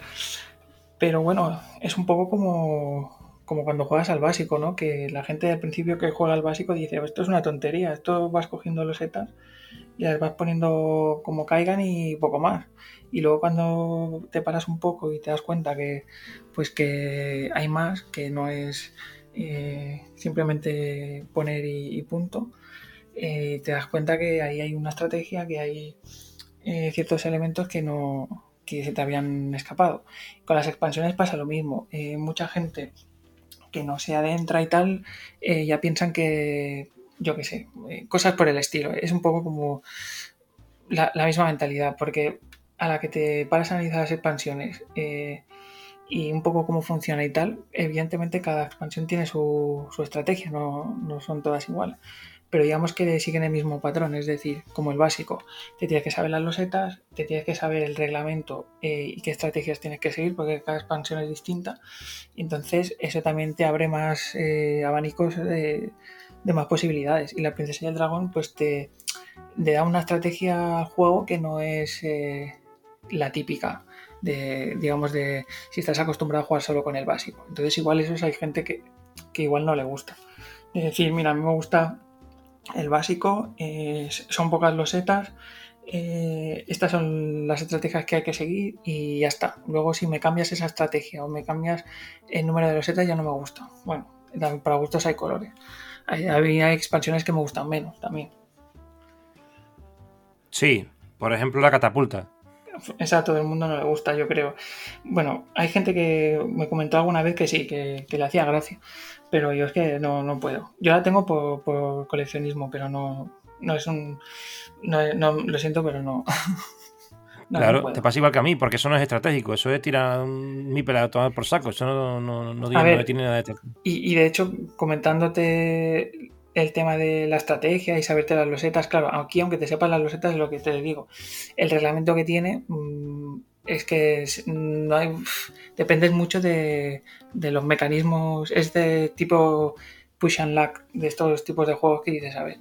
B: Pero bueno, es un poco como, como cuando juegas al básico, ¿no? Que la gente al principio que juega al básico dice, esto es una tontería, esto vas cogiendo los setas y las vas poniendo como caigan y poco más. Y luego cuando te paras un poco y te das cuenta que pues que hay más, que no es eh, simplemente poner y, punto, eh, te das cuenta que ahí hay una estrategia, que hay eh, ciertos elementos que no que se te habían escapado. Con las expansiones pasa lo mismo. mucha gente que no se adentra y tal, ya piensan que yo qué sé, eh, cosas por el estilo. Es un poco como la, misma mentalidad, porque a la que te paras a analizar las expansiones eh, y un poco cómo funciona y tal, evidentemente cada expansión tiene su, estrategia, no, son todas iguales. Pero digamos que siguen el mismo patrón, es decir, como el básico. Te tienes que saber las losetas, te tienes que saber el reglamento eh, y qué estrategias tienes que seguir, porque cada expansión es distinta. Entonces, eso también te abre más abanicos de de más posibilidades. Y la princesa y el dragón, pues te, da una estrategia al juego que no es eh, la típica de, digamos, de si estás acostumbrado a jugar solo con el básico. Entonces, igual eso hay gente que, igual no le gusta. Es decir, mira, a mí me gusta el básico, eh, son pocas losetas. Eh, estas son las estrategias que hay que seguir y ya está. Luego, si me cambias esa estrategia o me cambias el número de losetas, ya no me gusta. Bueno, para gustos hay colores había expansiones que me gustan menos también.
A: Sí, por ejemplo la catapulta.
B: Esa a todo el mundo no le gusta, yo creo. Bueno, hay gente que me comentó alguna vez que sí, que, le hacía gracia, pero yo es que no, no puedo. Yo la tengo por, coleccionismo, pero no, no es un... no, lo siento, pero no.
A: claro, te pasa igual que a mí, porque eso no es estratégico, eso es tirar mi pelado tomar por saco, eso no, no, no, tiene nada de estratégico.
B: Y, y, de hecho, comentándote el tema de la estrategia y saberte las losetas, claro, aquí aunque te sepas las losetas es lo que te digo, el reglamento que tiene mm, es que no hay, dependes mucho de, los mecanismos, es de tipo push and luck, de estos tipos de juegos que dices, a ver,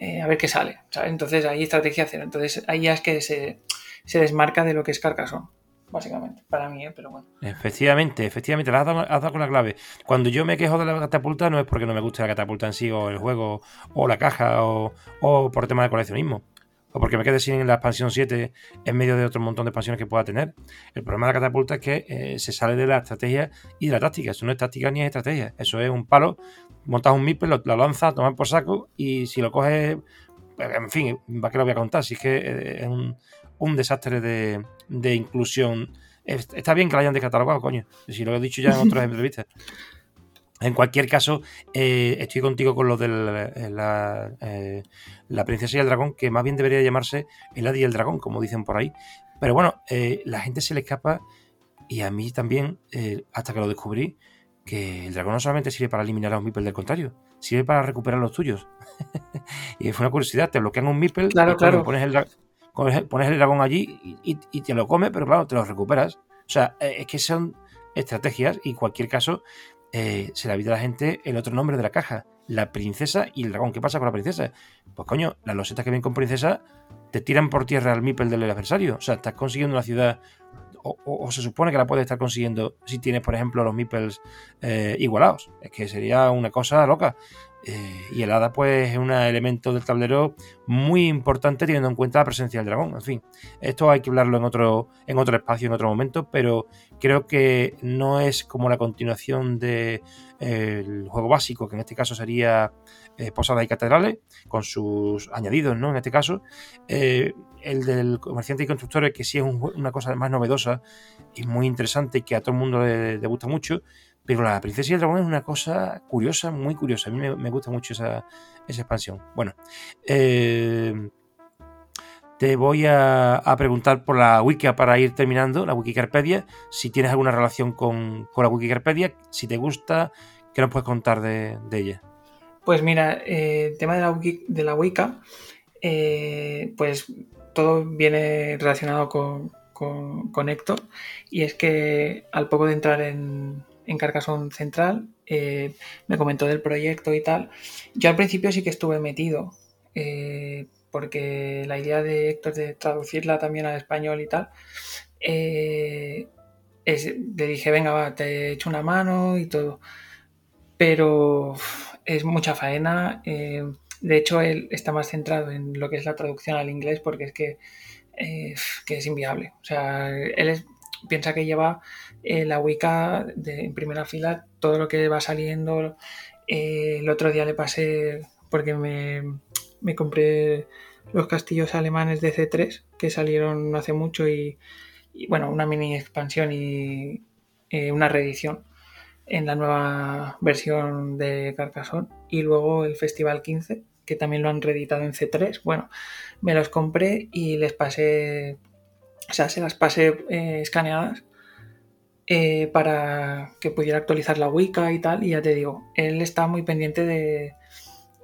B: eh, a ver qué sale, Entonces ahí estrategia cero, entonces ahí ya es que se, se desmarca de lo que es Carcassonne, básicamente, para mí, ¿eh? pero bueno.
A: Efectivamente, efectivamente, has dado, con la clave. Cuando yo me quejo de la catapulta no es porque no me guste la catapulta en sí, o el juego, o la caja, o, por tema de coleccionismo. O porque me quede sin la expansión 7 en medio de otro montón de expansiones que pueda tener. El problema de la catapulta es que eh, se sale de la estrategia y de la táctica. Eso no es táctica ni es estrategia. Eso es un palo, montas un MIPEL, lo, lo lanzas, tomas por saco y si lo coges, en fin, ¿para qué lo voy a contar? Si es que eh, es un, un desastre de, inclusión. Está bien que la hayan descatalogado, coño. Si lo he dicho ya en otras entrevistas. En cualquier caso, eh, estoy contigo con lo de la, eh, la, princesa y el dragón, que más bien debería llamarse el Hadi y el dragón, como dicen por ahí. Pero bueno, eh, la gente se le escapa, y a mí también, hasta que lo descubrí, que el dragón no solamente sirve para eliminar a un Mipel del contrario, sirve para recuperar los tuyos. y fue una curiosidad, te bloquean un Mipel,
B: claro, claro.
A: pones el, pones el dragón allí y, te lo come, pero claro, te lo recuperas. O sea, eh, es que son estrategias y en cualquier caso eh, se le olvida a la gente el otro nombre de la caja, la princesa y el dragón. ¿Qué pasa con la princesa? Pues coño, las losetas que vienen con princesa te tiran por tierra al mipel del adversario. O sea, estás consiguiendo una ciudad o, se supone que la puedes estar consiguiendo si tienes, por ejemplo, los meeples eh, igualados. Es que sería una cosa loca. Eh, y el hada, pues, es un elemento del tablero muy importante teniendo en cuenta la presencia del dragón. En fin, esto hay que hablarlo en otro, en otro espacio, en otro momento, pero creo que no es como la continuación del de, juego básico, que en este caso sería eh, Posadas y Catedrales, con sus añadidos, ¿no? En este caso, eh, el del comerciante y constructores, que sí es una cosa más novedosa y muy interesante y que a todo el mundo le gusta mucho pero la princesa y el dragón es una cosa curiosa, muy curiosa. A mí me, gusta mucho esa, expansión. Bueno, eh, te voy a, preguntar por la wiki para ir terminando, la Wikicarpedia, si tienes alguna relación con, la Wikicarpedia, si te gusta, ¿qué nos puedes contar de, ella?
B: Pues mira, el tema de la, de Wicca, pues todo viene relacionado con, Héctor y es que al poco de entrar en, Carcassonne Central me comentó del proyecto y tal. Yo al principio sí que estuve metido porque la idea de Héctor de traducirla también al español y tal, eh, le dije, venga, va, te echo una mano y todo. Pero es mucha faena. Eh, de hecho, él está más centrado en lo que es la traducción al inglés porque es que, eh, que es inviable. O sea, él piensa que lleva la Wicca de, en primera fila, todo lo que va saliendo. el otro día le pasé porque me, me compré los castillos alemanes de C3 que salieron hace mucho y, bueno, una mini expansión y eh, una reedición en la nueva versión de Carcassonne y luego el Festival 15 que también lo han reeditado en C3. Bueno, me los compré y les pasé, o sea, se las pasé eh, escaneadas eh, para que pudiera actualizar la Wicca y tal. Y ya te digo, él está muy pendiente de,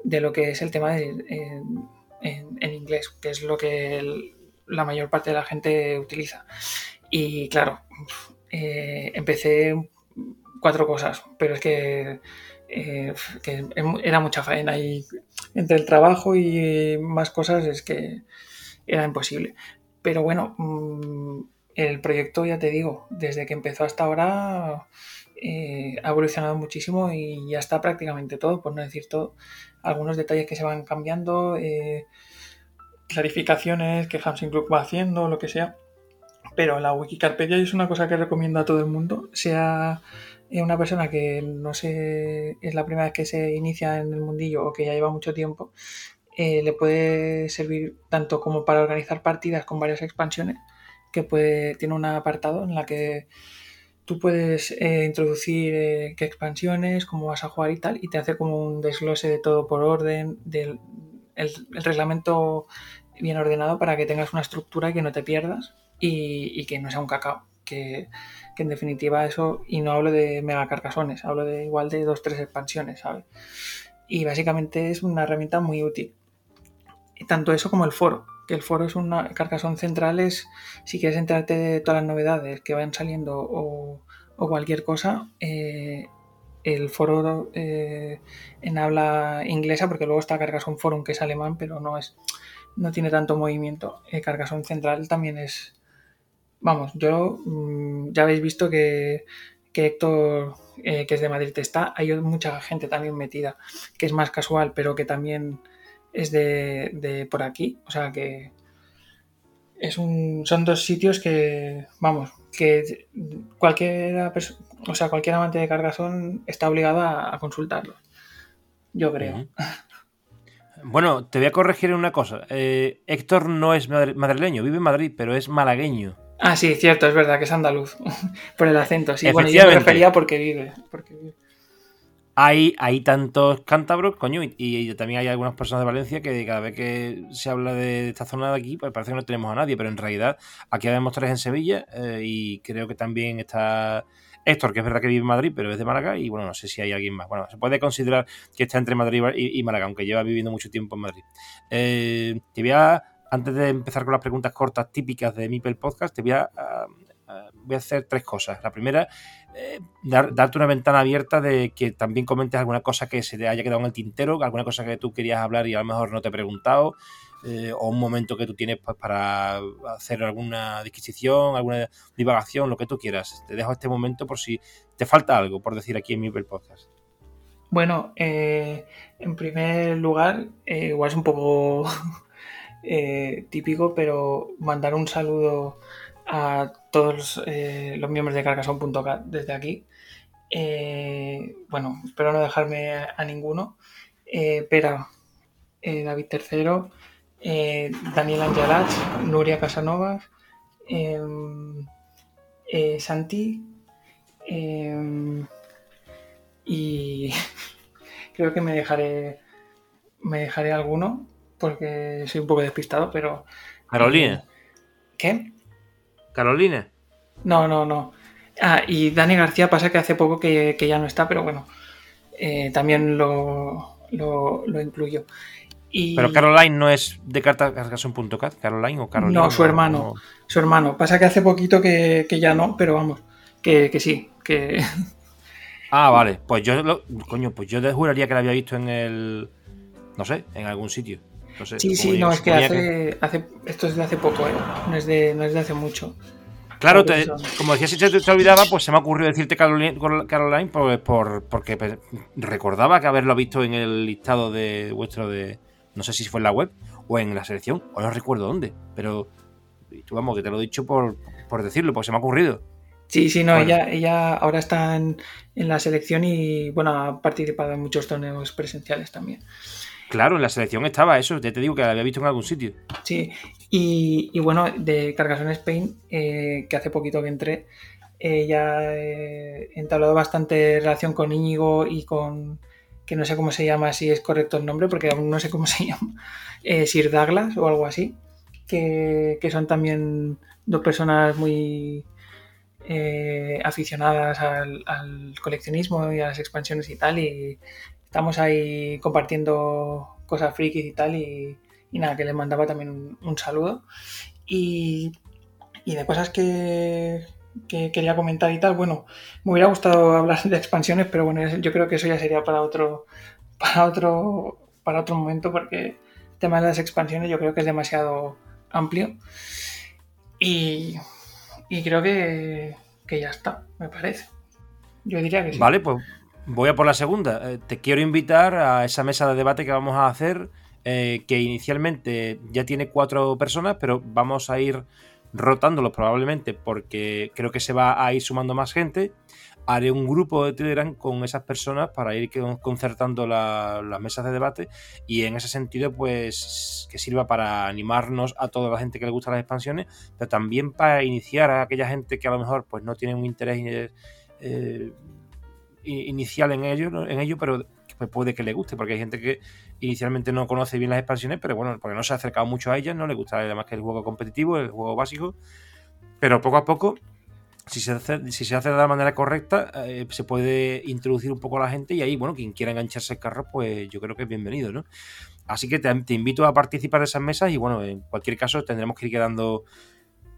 B: de lo que es el tema de, en, inglés, que es lo que la mayor parte de la gente utiliza. Y claro, eh, empecé cuatro cosas, pero es que, eh, era mucha faena y entre el trabajo y más cosas es que era imposible. Pero bueno, mm, el proyecto, ya te digo, desde que empezó hasta ahora eh, ha evolucionado muchísimo y ya está prácticamente todo, por no decir todo. Algunos detalles que se van cambiando, eh, clarificaciones que Hamsing Club va haciendo, lo que sea. Pero la Wikicarpedia es una cosa que recomiendo a todo el mundo, sea eh, una persona que no sé, es la primera vez que se inicia en el mundillo o que ya lleva mucho tiempo, le puede servir tanto como para organizar partidas con varias expansiones, que puede, tiene un apartado en la que tú puedes eh, introducir eh, qué expansiones, cómo vas a jugar y tal, y te hace como un desglose de todo por orden, del el, reglamento bien ordenado para que tengas una estructura y que no te pierdas y, que no sea un cacao. Que, en definitiva eso, y no hablo de mega carcasones, hablo de igual de dos, tres expansiones, ¿sabes? Y básicamente es una herramienta muy útil. Tanto eso como el foro que el foro es una carcasón central es si quieres enterarte de todas las novedades que vayan saliendo o, cualquier cosa eh, el foro eh, en habla inglesa porque luego está Carcassonne Forum que es alemán pero no es no tiene tanto movimiento Carcassonne central también es vamos yo mm, ya habéis visto que, que Héctor eh, que es de Madrid está hay mucha gente también metida que es más casual pero que también es de, por aquí. O sea que es un, son dos sitios que, vamos, que cualquiera, o sea, cualquier amante de Cargasón está obligado a, consultarlo. Yo creo.
A: Bueno, te voy a corregir una cosa. Eh, Héctor no es madrileño, vive en Madrid, pero es malagueño.
B: Ah, sí, cierto, es verdad que es andaluz. por el acento, sí. Bueno, yo me refería porque vive. Porque vive
A: hay, hay tantos cántabros, coño, y, también hay algunas personas de Valencia que cada vez que se habla de esta zona de aquí, pues parece que no tenemos a nadie, pero en realidad aquí habemos tres en Sevilla eh, y creo que también está Héctor, que es verdad que vive en Madrid, pero es de Málaga, y bueno, no sé si hay alguien más. Bueno, se puede considerar que está entre Madrid y, Málaga, aunque lleva viviendo mucho tiempo en Madrid. Eh, te voy a, antes de empezar con las preguntas cortas típicas de Mipel Podcast, te voy a voy a hacer tres cosas. La primera, eh, darte una ventana abierta de que también comentes alguna cosa que se te haya quedado en el tintero, alguna cosa que tú querías hablar y a lo mejor no te he preguntado, eh, o un momento que tú tienes pues, para hacer alguna disquisición, alguna divagación, lo que tú quieras. Te dejo este momento por si te falta algo por decir aquí en mi podcast.
B: Bueno, eh, en primer lugar, igual es un poco típico, pero mandar un saludo a todos eh, los miembros de Carcassonne.cat desde aquí. Eh, bueno, espero no dejarme a, ninguno. Eh, Pera, David III, Daniel Angelach, Nuria Casanovas, Santi y creo que me dejaré me dejaré alguno porque soy un poco despistado, pero...
A: Carolina.
B: ¿Qué?
A: Carolina.
B: No, no, no. Ah, y Dani García pasa que hace poco que, ya no está, pero bueno, eh, también lo, lo, incluyo.
A: Pero Caroline no es de cartacargason.cat, Caroline o Caroline.
B: No, su hermano. Su hermano. Pasa que hace poquito que, ya no, pero vamos, que, sí, que.
A: Ah, vale. Pues yo coño, pues yo juraría que la había visto en el. No sé, en algún sitio.
B: Sí, sí, no, es que hace, Esto es de hace poco, ¿eh? No es de, no es de hace mucho.
A: Claro, como decía, si te, te, olvidaba, pues se me ha ocurrido decirte Caroline, Caroline por, porque recordaba que haberlo visto en el listado de vuestro de. No sé si fue en la web o en la selección, o no recuerdo dónde, pero vamos, que te lo he dicho por, decirlo, pues se me ha ocurrido.
B: Sí, sí, no, ella, ella ahora está en, en, la selección y bueno, ha participado en muchos torneos presenciales también.
A: Claro, en la selección estaba eso, te, te digo que la había visto en algún sitio.
B: Sí, y, bueno, de Carcassonne Spain, eh, que hace poquito que entré, eh, ya he entablado bastante relación con Íñigo y con, que no sé cómo se llama, si es correcto el nombre, porque aún no sé cómo se llama, eh, Sir Douglas o algo así, que, son también dos personas muy aficionadas al, al, coleccionismo y a las expansiones y tal, y estamos ahí compartiendo cosas frikis y tal, y, nada, que les mandaba también un, saludo. Y, de cosas que, quería comentar y tal, bueno, me hubiera gustado hablar de expansiones, pero bueno, yo creo que eso ya sería para otro, para otro, para otro momento, porque el tema de las expansiones yo creo que es demasiado amplio. Y, creo que, que ya está, me parece. Yo diría que sí.
A: Vale, pues Voy a por la segunda. Eh, te quiero invitar a esa mesa de debate que vamos a hacer, eh, que inicialmente ya tiene cuatro personas, pero vamos a ir rotándolos probablemente porque creo que se va a ir sumando más gente. Haré un grupo de Telegram con esas personas para ir concertando las mesas de debate y en ese sentido pues que sirva para animarnos a toda la gente que le gusta las expansiones, pero también para iniciar a aquella gente que a lo mejor pues no tiene un interés eh, inicial en ello, en ello pero puede que le guste, porque hay gente que inicialmente no conoce bien las expansiones, pero bueno, porque no se ha acercado mucho a ellas, no le gusta además que el juego competitivo, el juego básico, pero poco a poco, si se hace, si se hace de la manera correcta, eh, se puede introducir un poco a la gente y ahí, bueno, quien quiera engancharse al carro, pues yo creo que es bienvenido, ¿no? Así que te invito a participar de esas mesas y bueno, en cualquier caso tendremos que ir quedando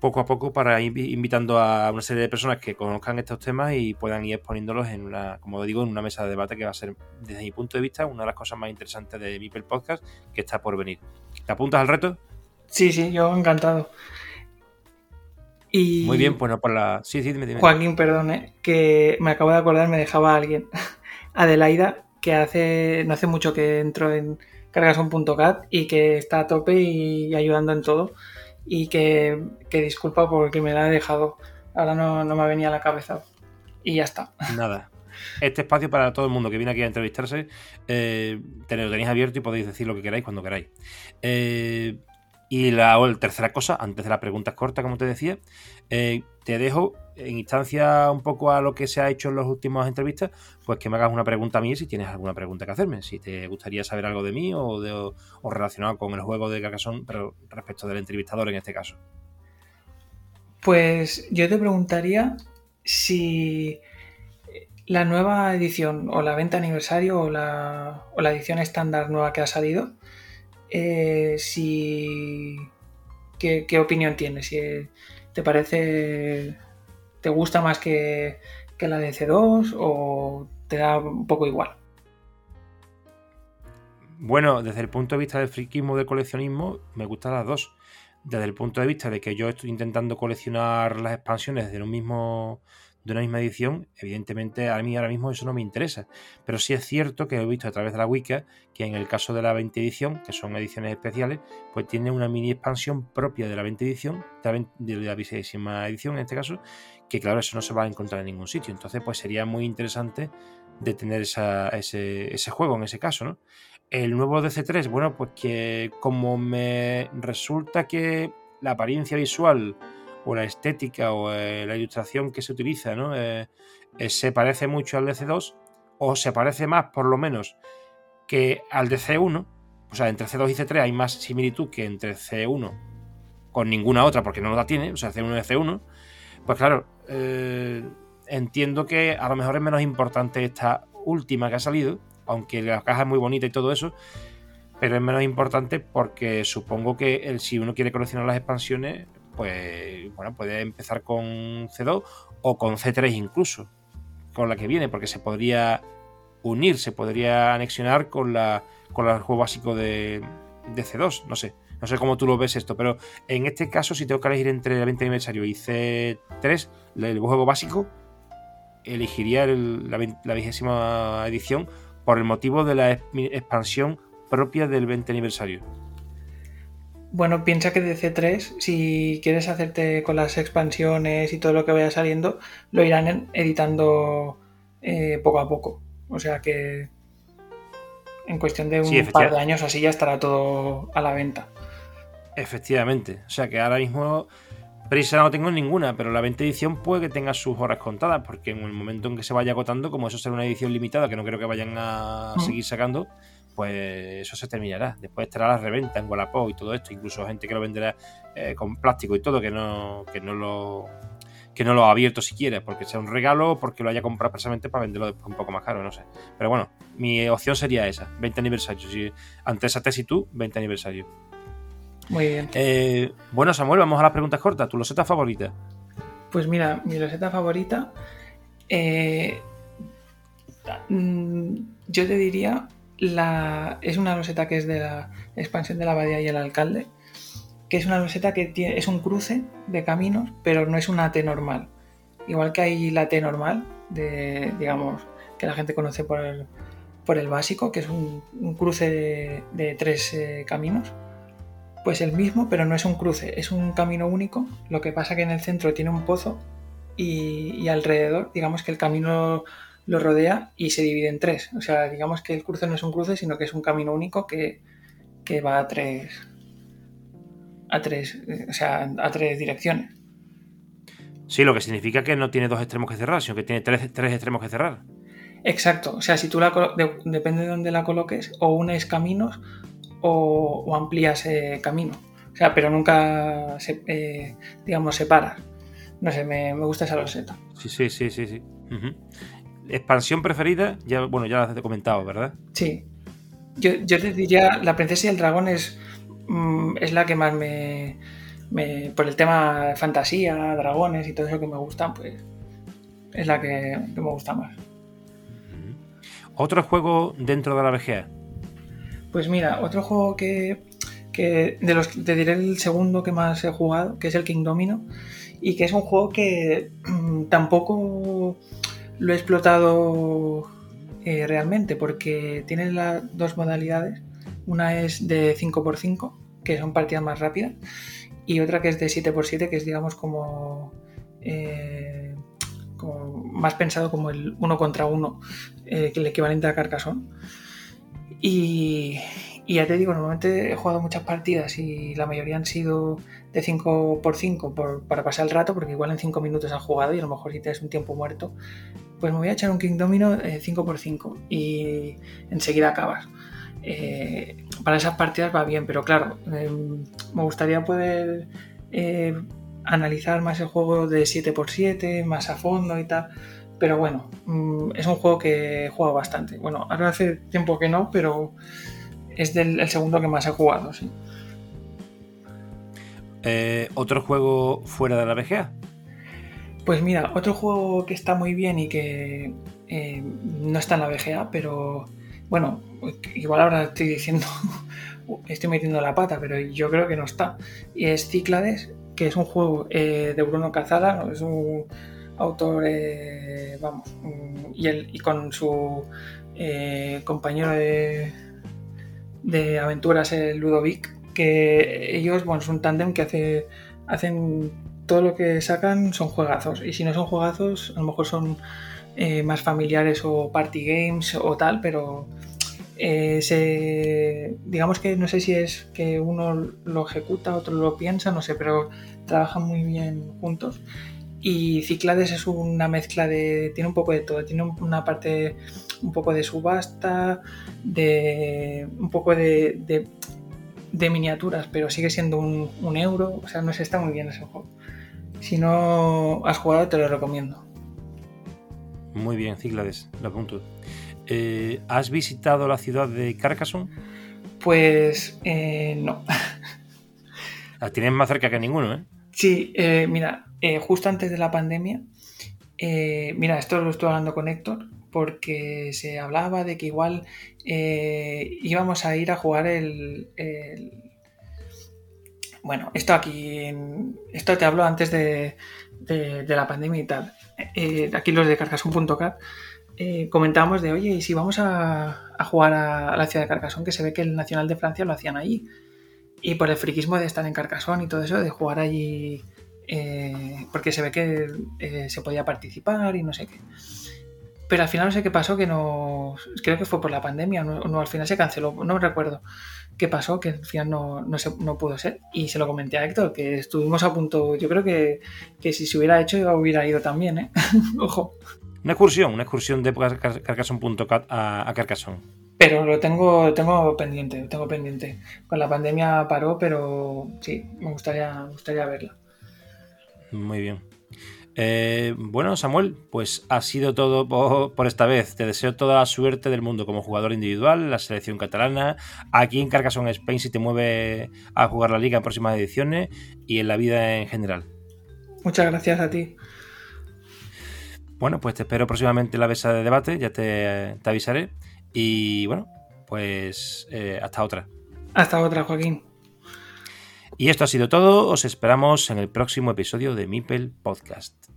A: poco a poco para ir invitando a una serie de personas que conozcan estos temas y puedan ir exponiéndolos en una, como digo, en una mesa de debate que va a ser, desde mi punto de vista, una de las cosas más interesantes de Mipel Podcast que está por venir. ¿Te apuntas al reto?
B: Sí, sí, yo encantado.
A: Y... Muy bien, pues no por la. Sí, sí, dime,
B: Joaquín, perdone, que me acabo de acordar, me dejaba alguien. Adelaida, que hace no hace mucho que entró en cargason.cat y que está a tope y ayudando en todo y que, disculpa porque me la he dejado. Ahora no, me venía a la cabeza. Y ya está.
A: Nada. Este espacio para todo el mundo que viene aquí a entrevistarse, eh, lo tenéis abierto y podéis decir lo que queráis cuando queráis. Eh, y la, tercera cosa, antes de las preguntas cortas, como te decía, eh, te dejo en instancia un poco a lo que se ha hecho en las últimas entrevistas, pues que me hagas una pregunta a mí si tienes alguna pregunta que hacerme. Si te gustaría saber algo de mí o, de, o relacionado con el juego de Carcassonne, pero respecto del entrevistador en este caso.
B: Pues yo te preguntaría si la nueva edición o la venta aniversario o la, o la edición estándar nueva que ha salido, eh, si... ¿Qué, ¿Qué, opinión tienes? Si ¿Te parece, te gusta más que, la de C2 o te da un poco igual?
A: Bueno, desde el punto de vista del friquismo del coleccionismo, me gustan las dos. Desde el punto de vista de que yo estoy intentando coleccionar las expansiones de un mismo de una misma edición, evidentemente a mí ahora mismo eso no me interesa. Pero sí es cierto que he visto a través de la Wiki que en el caso de la 20 edición, que son ediciones especiales, pues tiene una mini expansión propia de la 20 edición, de la 20 edición en este caso, que claro, eso no se va a encontrar en ningún sitio. Entonces, pues sería muy interesante de tener ese, ese juego en ese caso, ¿no? El nuevo DC3, bueno, pues que como me resulta que la apariencia visual o la estética o eh, la ilustración que se utiliza ¿no? Eh, eh, se parece mucho al DC2 o se parece más por lo menos que al DC1, o sea, entre C2 y C3 hay más similitud que entre C1 con ninguna otra porque no la tiene, o sea, C1 y C1, pues claro, entiendo que a lo mejor es menos importante esta última que ha salido, aunque la caja es muy bonita y todo eso, pero es menos importante porque supongo que si uno quiere coleccionar las expansiones, pues bueno, puede empezar con C2 o con C3 incluso, con la que viene, porque se podría unir, se podría anexionar con la con el juego básico de, de C2, no sé. No sé cómo tú lo ves esto, pero en este caso, si tengo que elegir entre el 20 aniversario y C3, el juego básico, elegiría la, vigésima edición por el motivo de la expansión propia del 20 aniversario.
B: Bueno, piensa que de C3, si quieres hacerte con las expansiones y todo lo que vaya saliendo, lo irán editando eh, poco a poco. O sea que en cuestión de un par de años así ya estará todo a la venta.
A: Efectivamente. O sea que ahora mismo prisa no tengo ninguna, pero la 20 edición puede que tenga sus horas contadas, porque en el momento en que se vaya agotando, como eso será una edición limitada, que no creo que vayan a mm. seguir sacando, pues eso se terminará. Después estará la reventa en Wallapop y todo esto, incluso gente que lo venderá eh, con plástico y todo, que no, que no lo que no lo ha abierto siquiera, porque sea un regalo o porque lo haya comprado precisamente para venderlo después un poco más caro, no sé. Pero bueno, mi opción sería esa, 20 aniversario. Si, ante esa tesis tú, 20 aniversario.
B: Muy bien.
A: Eh, bueno, Samuel, vamos a las preguntas cortas. ¿Tu loseta favorita?
B: Pues mira, mi loseta favorita. Eh, mm, yo te diría. La, es una loseta que es de la expansión de la abadía y el alcalde. Que es una loseta que tiene, es un cruce de caminos, pero no es una T normal. Igual que hay la T normal, de, digamos, que la gente conoce por el, por el básico, que es un, cruce de, tres eh, caminos pues el mismo, pero no es un cruce, es un camino único. Lo que pasa que en el centro tiene un pozo y, alrededor, digamos que el camino lo rodea y se divide en tres. O sea, digamos que el cruce no es un cruce, sino que es un camino único que, va a tres. a tres. o sea, a tres direcciones.
A: Sí, lo que significa que no tiene dos extremos que cerrar, sino que tiene tres, tres extremos que cerrar.
B: Exacto, o sea, si tú la depende de dónde la coloques, o unes caminos o, amplías camino. O sea, pero nunca, se, eh, digamos, separas. No sé, me, gusta esa loseta.
A: Sí, sí, sí, sí. sí. ¿Expansión preferida? Ya, bueno, ya la has comentado, ¿verdad?
B: Sí. Yo, yo te diría, la princesa y el dragón es, mm, es la que más me, me, Por el tema fantasía, dragones y todo eso que me gustan, pues es la que, me gusta más.
A: ¿Otro juego dentro de la VGA?
B: Pues mira, otro juego que, de los te diré el segundo que más he jugado, que es el King Domino, y que es un juego que mm, tampoco lo he explotado eh, realmente, porque tiene las dos modalidades. Una es de 5x5, que son partidas más rápidas, y otra que es de 7x7, que es digamos como, eh, más pensado como el uno contra uno, eh, el equivalente a Carcassonne. Y, ya te digo, normalmente he jugado muchas partidas y la mayoría han sido de 5x5 para pasar el rato, porque igual en 5 minutos has jugado y a lo mejor si tienes un tiempo muerto, pues me voy a echar un King Domino 5x5 eh, y enseguida acabas. Eh, para esas partidas va bien, pero claro, em, me gustaría poder eh, analizar más el juego de 7x7, más a fondo y tal pero bueno, mm, es un juego que he jugado bastante. Bueno, ahora hace tiempo que no, pero es del, el segundo que más he jugado.
A: Eh, ¿Otro juego fuera de la VGA?
B: Pues mira, otro juego que está muy bien y que eh, no está en la VGA, pero bueno, igual ahora estoy diciendo, estoy metiendo la pata, pero yo creo que no está. Y es Cíclades, que es un juego eh, de Bruno Cazala, es un autor, eh, vamos, y, con su compañero de, de aventuras, el Ludovic, que ellos, bueno, es un tándem que hace, hacen todo lo que sacan son juegazos, y si no son juegazos, a lo mejor son eh, más familiares o party games o tal, pero se, digamos que no sé si es que uno lo ejecuta, otro lo piensa, no sé, pero trabajan muy bien juntos y Ciclades es una mezcla de. tiene un poco de todo. Tiene una parte un poco de subasta, de. un poco de, miniaturas, pero sigue siendo un, euro. O sea, no sé, está muy bien ese juego. Si no has jugado, te lo recomiendo.
A: Muy bien, Ciclades, lo apunto. eh, ¿has visitado la ciudad de Carcassonne?
B: Pues eh, no.
A: La tienes más cerca que ninguno, ¿eh?
B: Sí, eh, mira, eh, justo antes de la pandemia, mira, esto lo estoy hablando con Héctor, porque se hablaba de que igual íbamos a ir a jugar el, el- Bueno, esto aquí, esto te hablo antes de, la pandemia y tal. Eh, aquí los de Carcassonne.cat eh, comentábamos de, oye, ¿y si vamos a, jugar a, la ciudad de Carcassonne? Que se ve que el Nacional de Francia lo hacían allí. Y por el friquismo de estar en Carcassonne y todo eso, de jugar allí, eh, porque se ve que eh, se podía participar y no sé qué. Pero al final no sé qué pasó, que no. Creo que fue por la pandemia, no, no, al final se canceló, no recuerdo qué pasó, que al final no, no, se- no pudo ser. Y se lo comenté a Héctor, que estuvimos a punto. Yo creo que, que si se hubiera hecho, yo hubiera ido también, ¿eh? Ojo.
A: Una excursión, una excursión de Car- Car- Carcassonne.cat a, a Carcassonne.
B: Pero lo tengo, tengo pendiente, lo tengo pendiente. Con la pandemia paró, pero sí, me gustaría, me gustaría verla.
A: Muy bien. Eh, bueno, Samuel, pues ha sido todo por, por esta vez. Te deseo toda la suerte del mundo como jugador individual, la selección catalana, aquí en Carcassonne Spain si te mueve a jugar la liga en próximas ediciones y en la vida en general.
B: Muchas gracias a ti.
A: Bueno, pues te espero próximamente en la mesa de debate, ya te, te avisaré. Y bueno, pues eh, hasta otra.
B: Hasta otra, Joaquín.
A: Y esto ha sido todo, os esperamos en el próximo episodio de Mipel Podcast.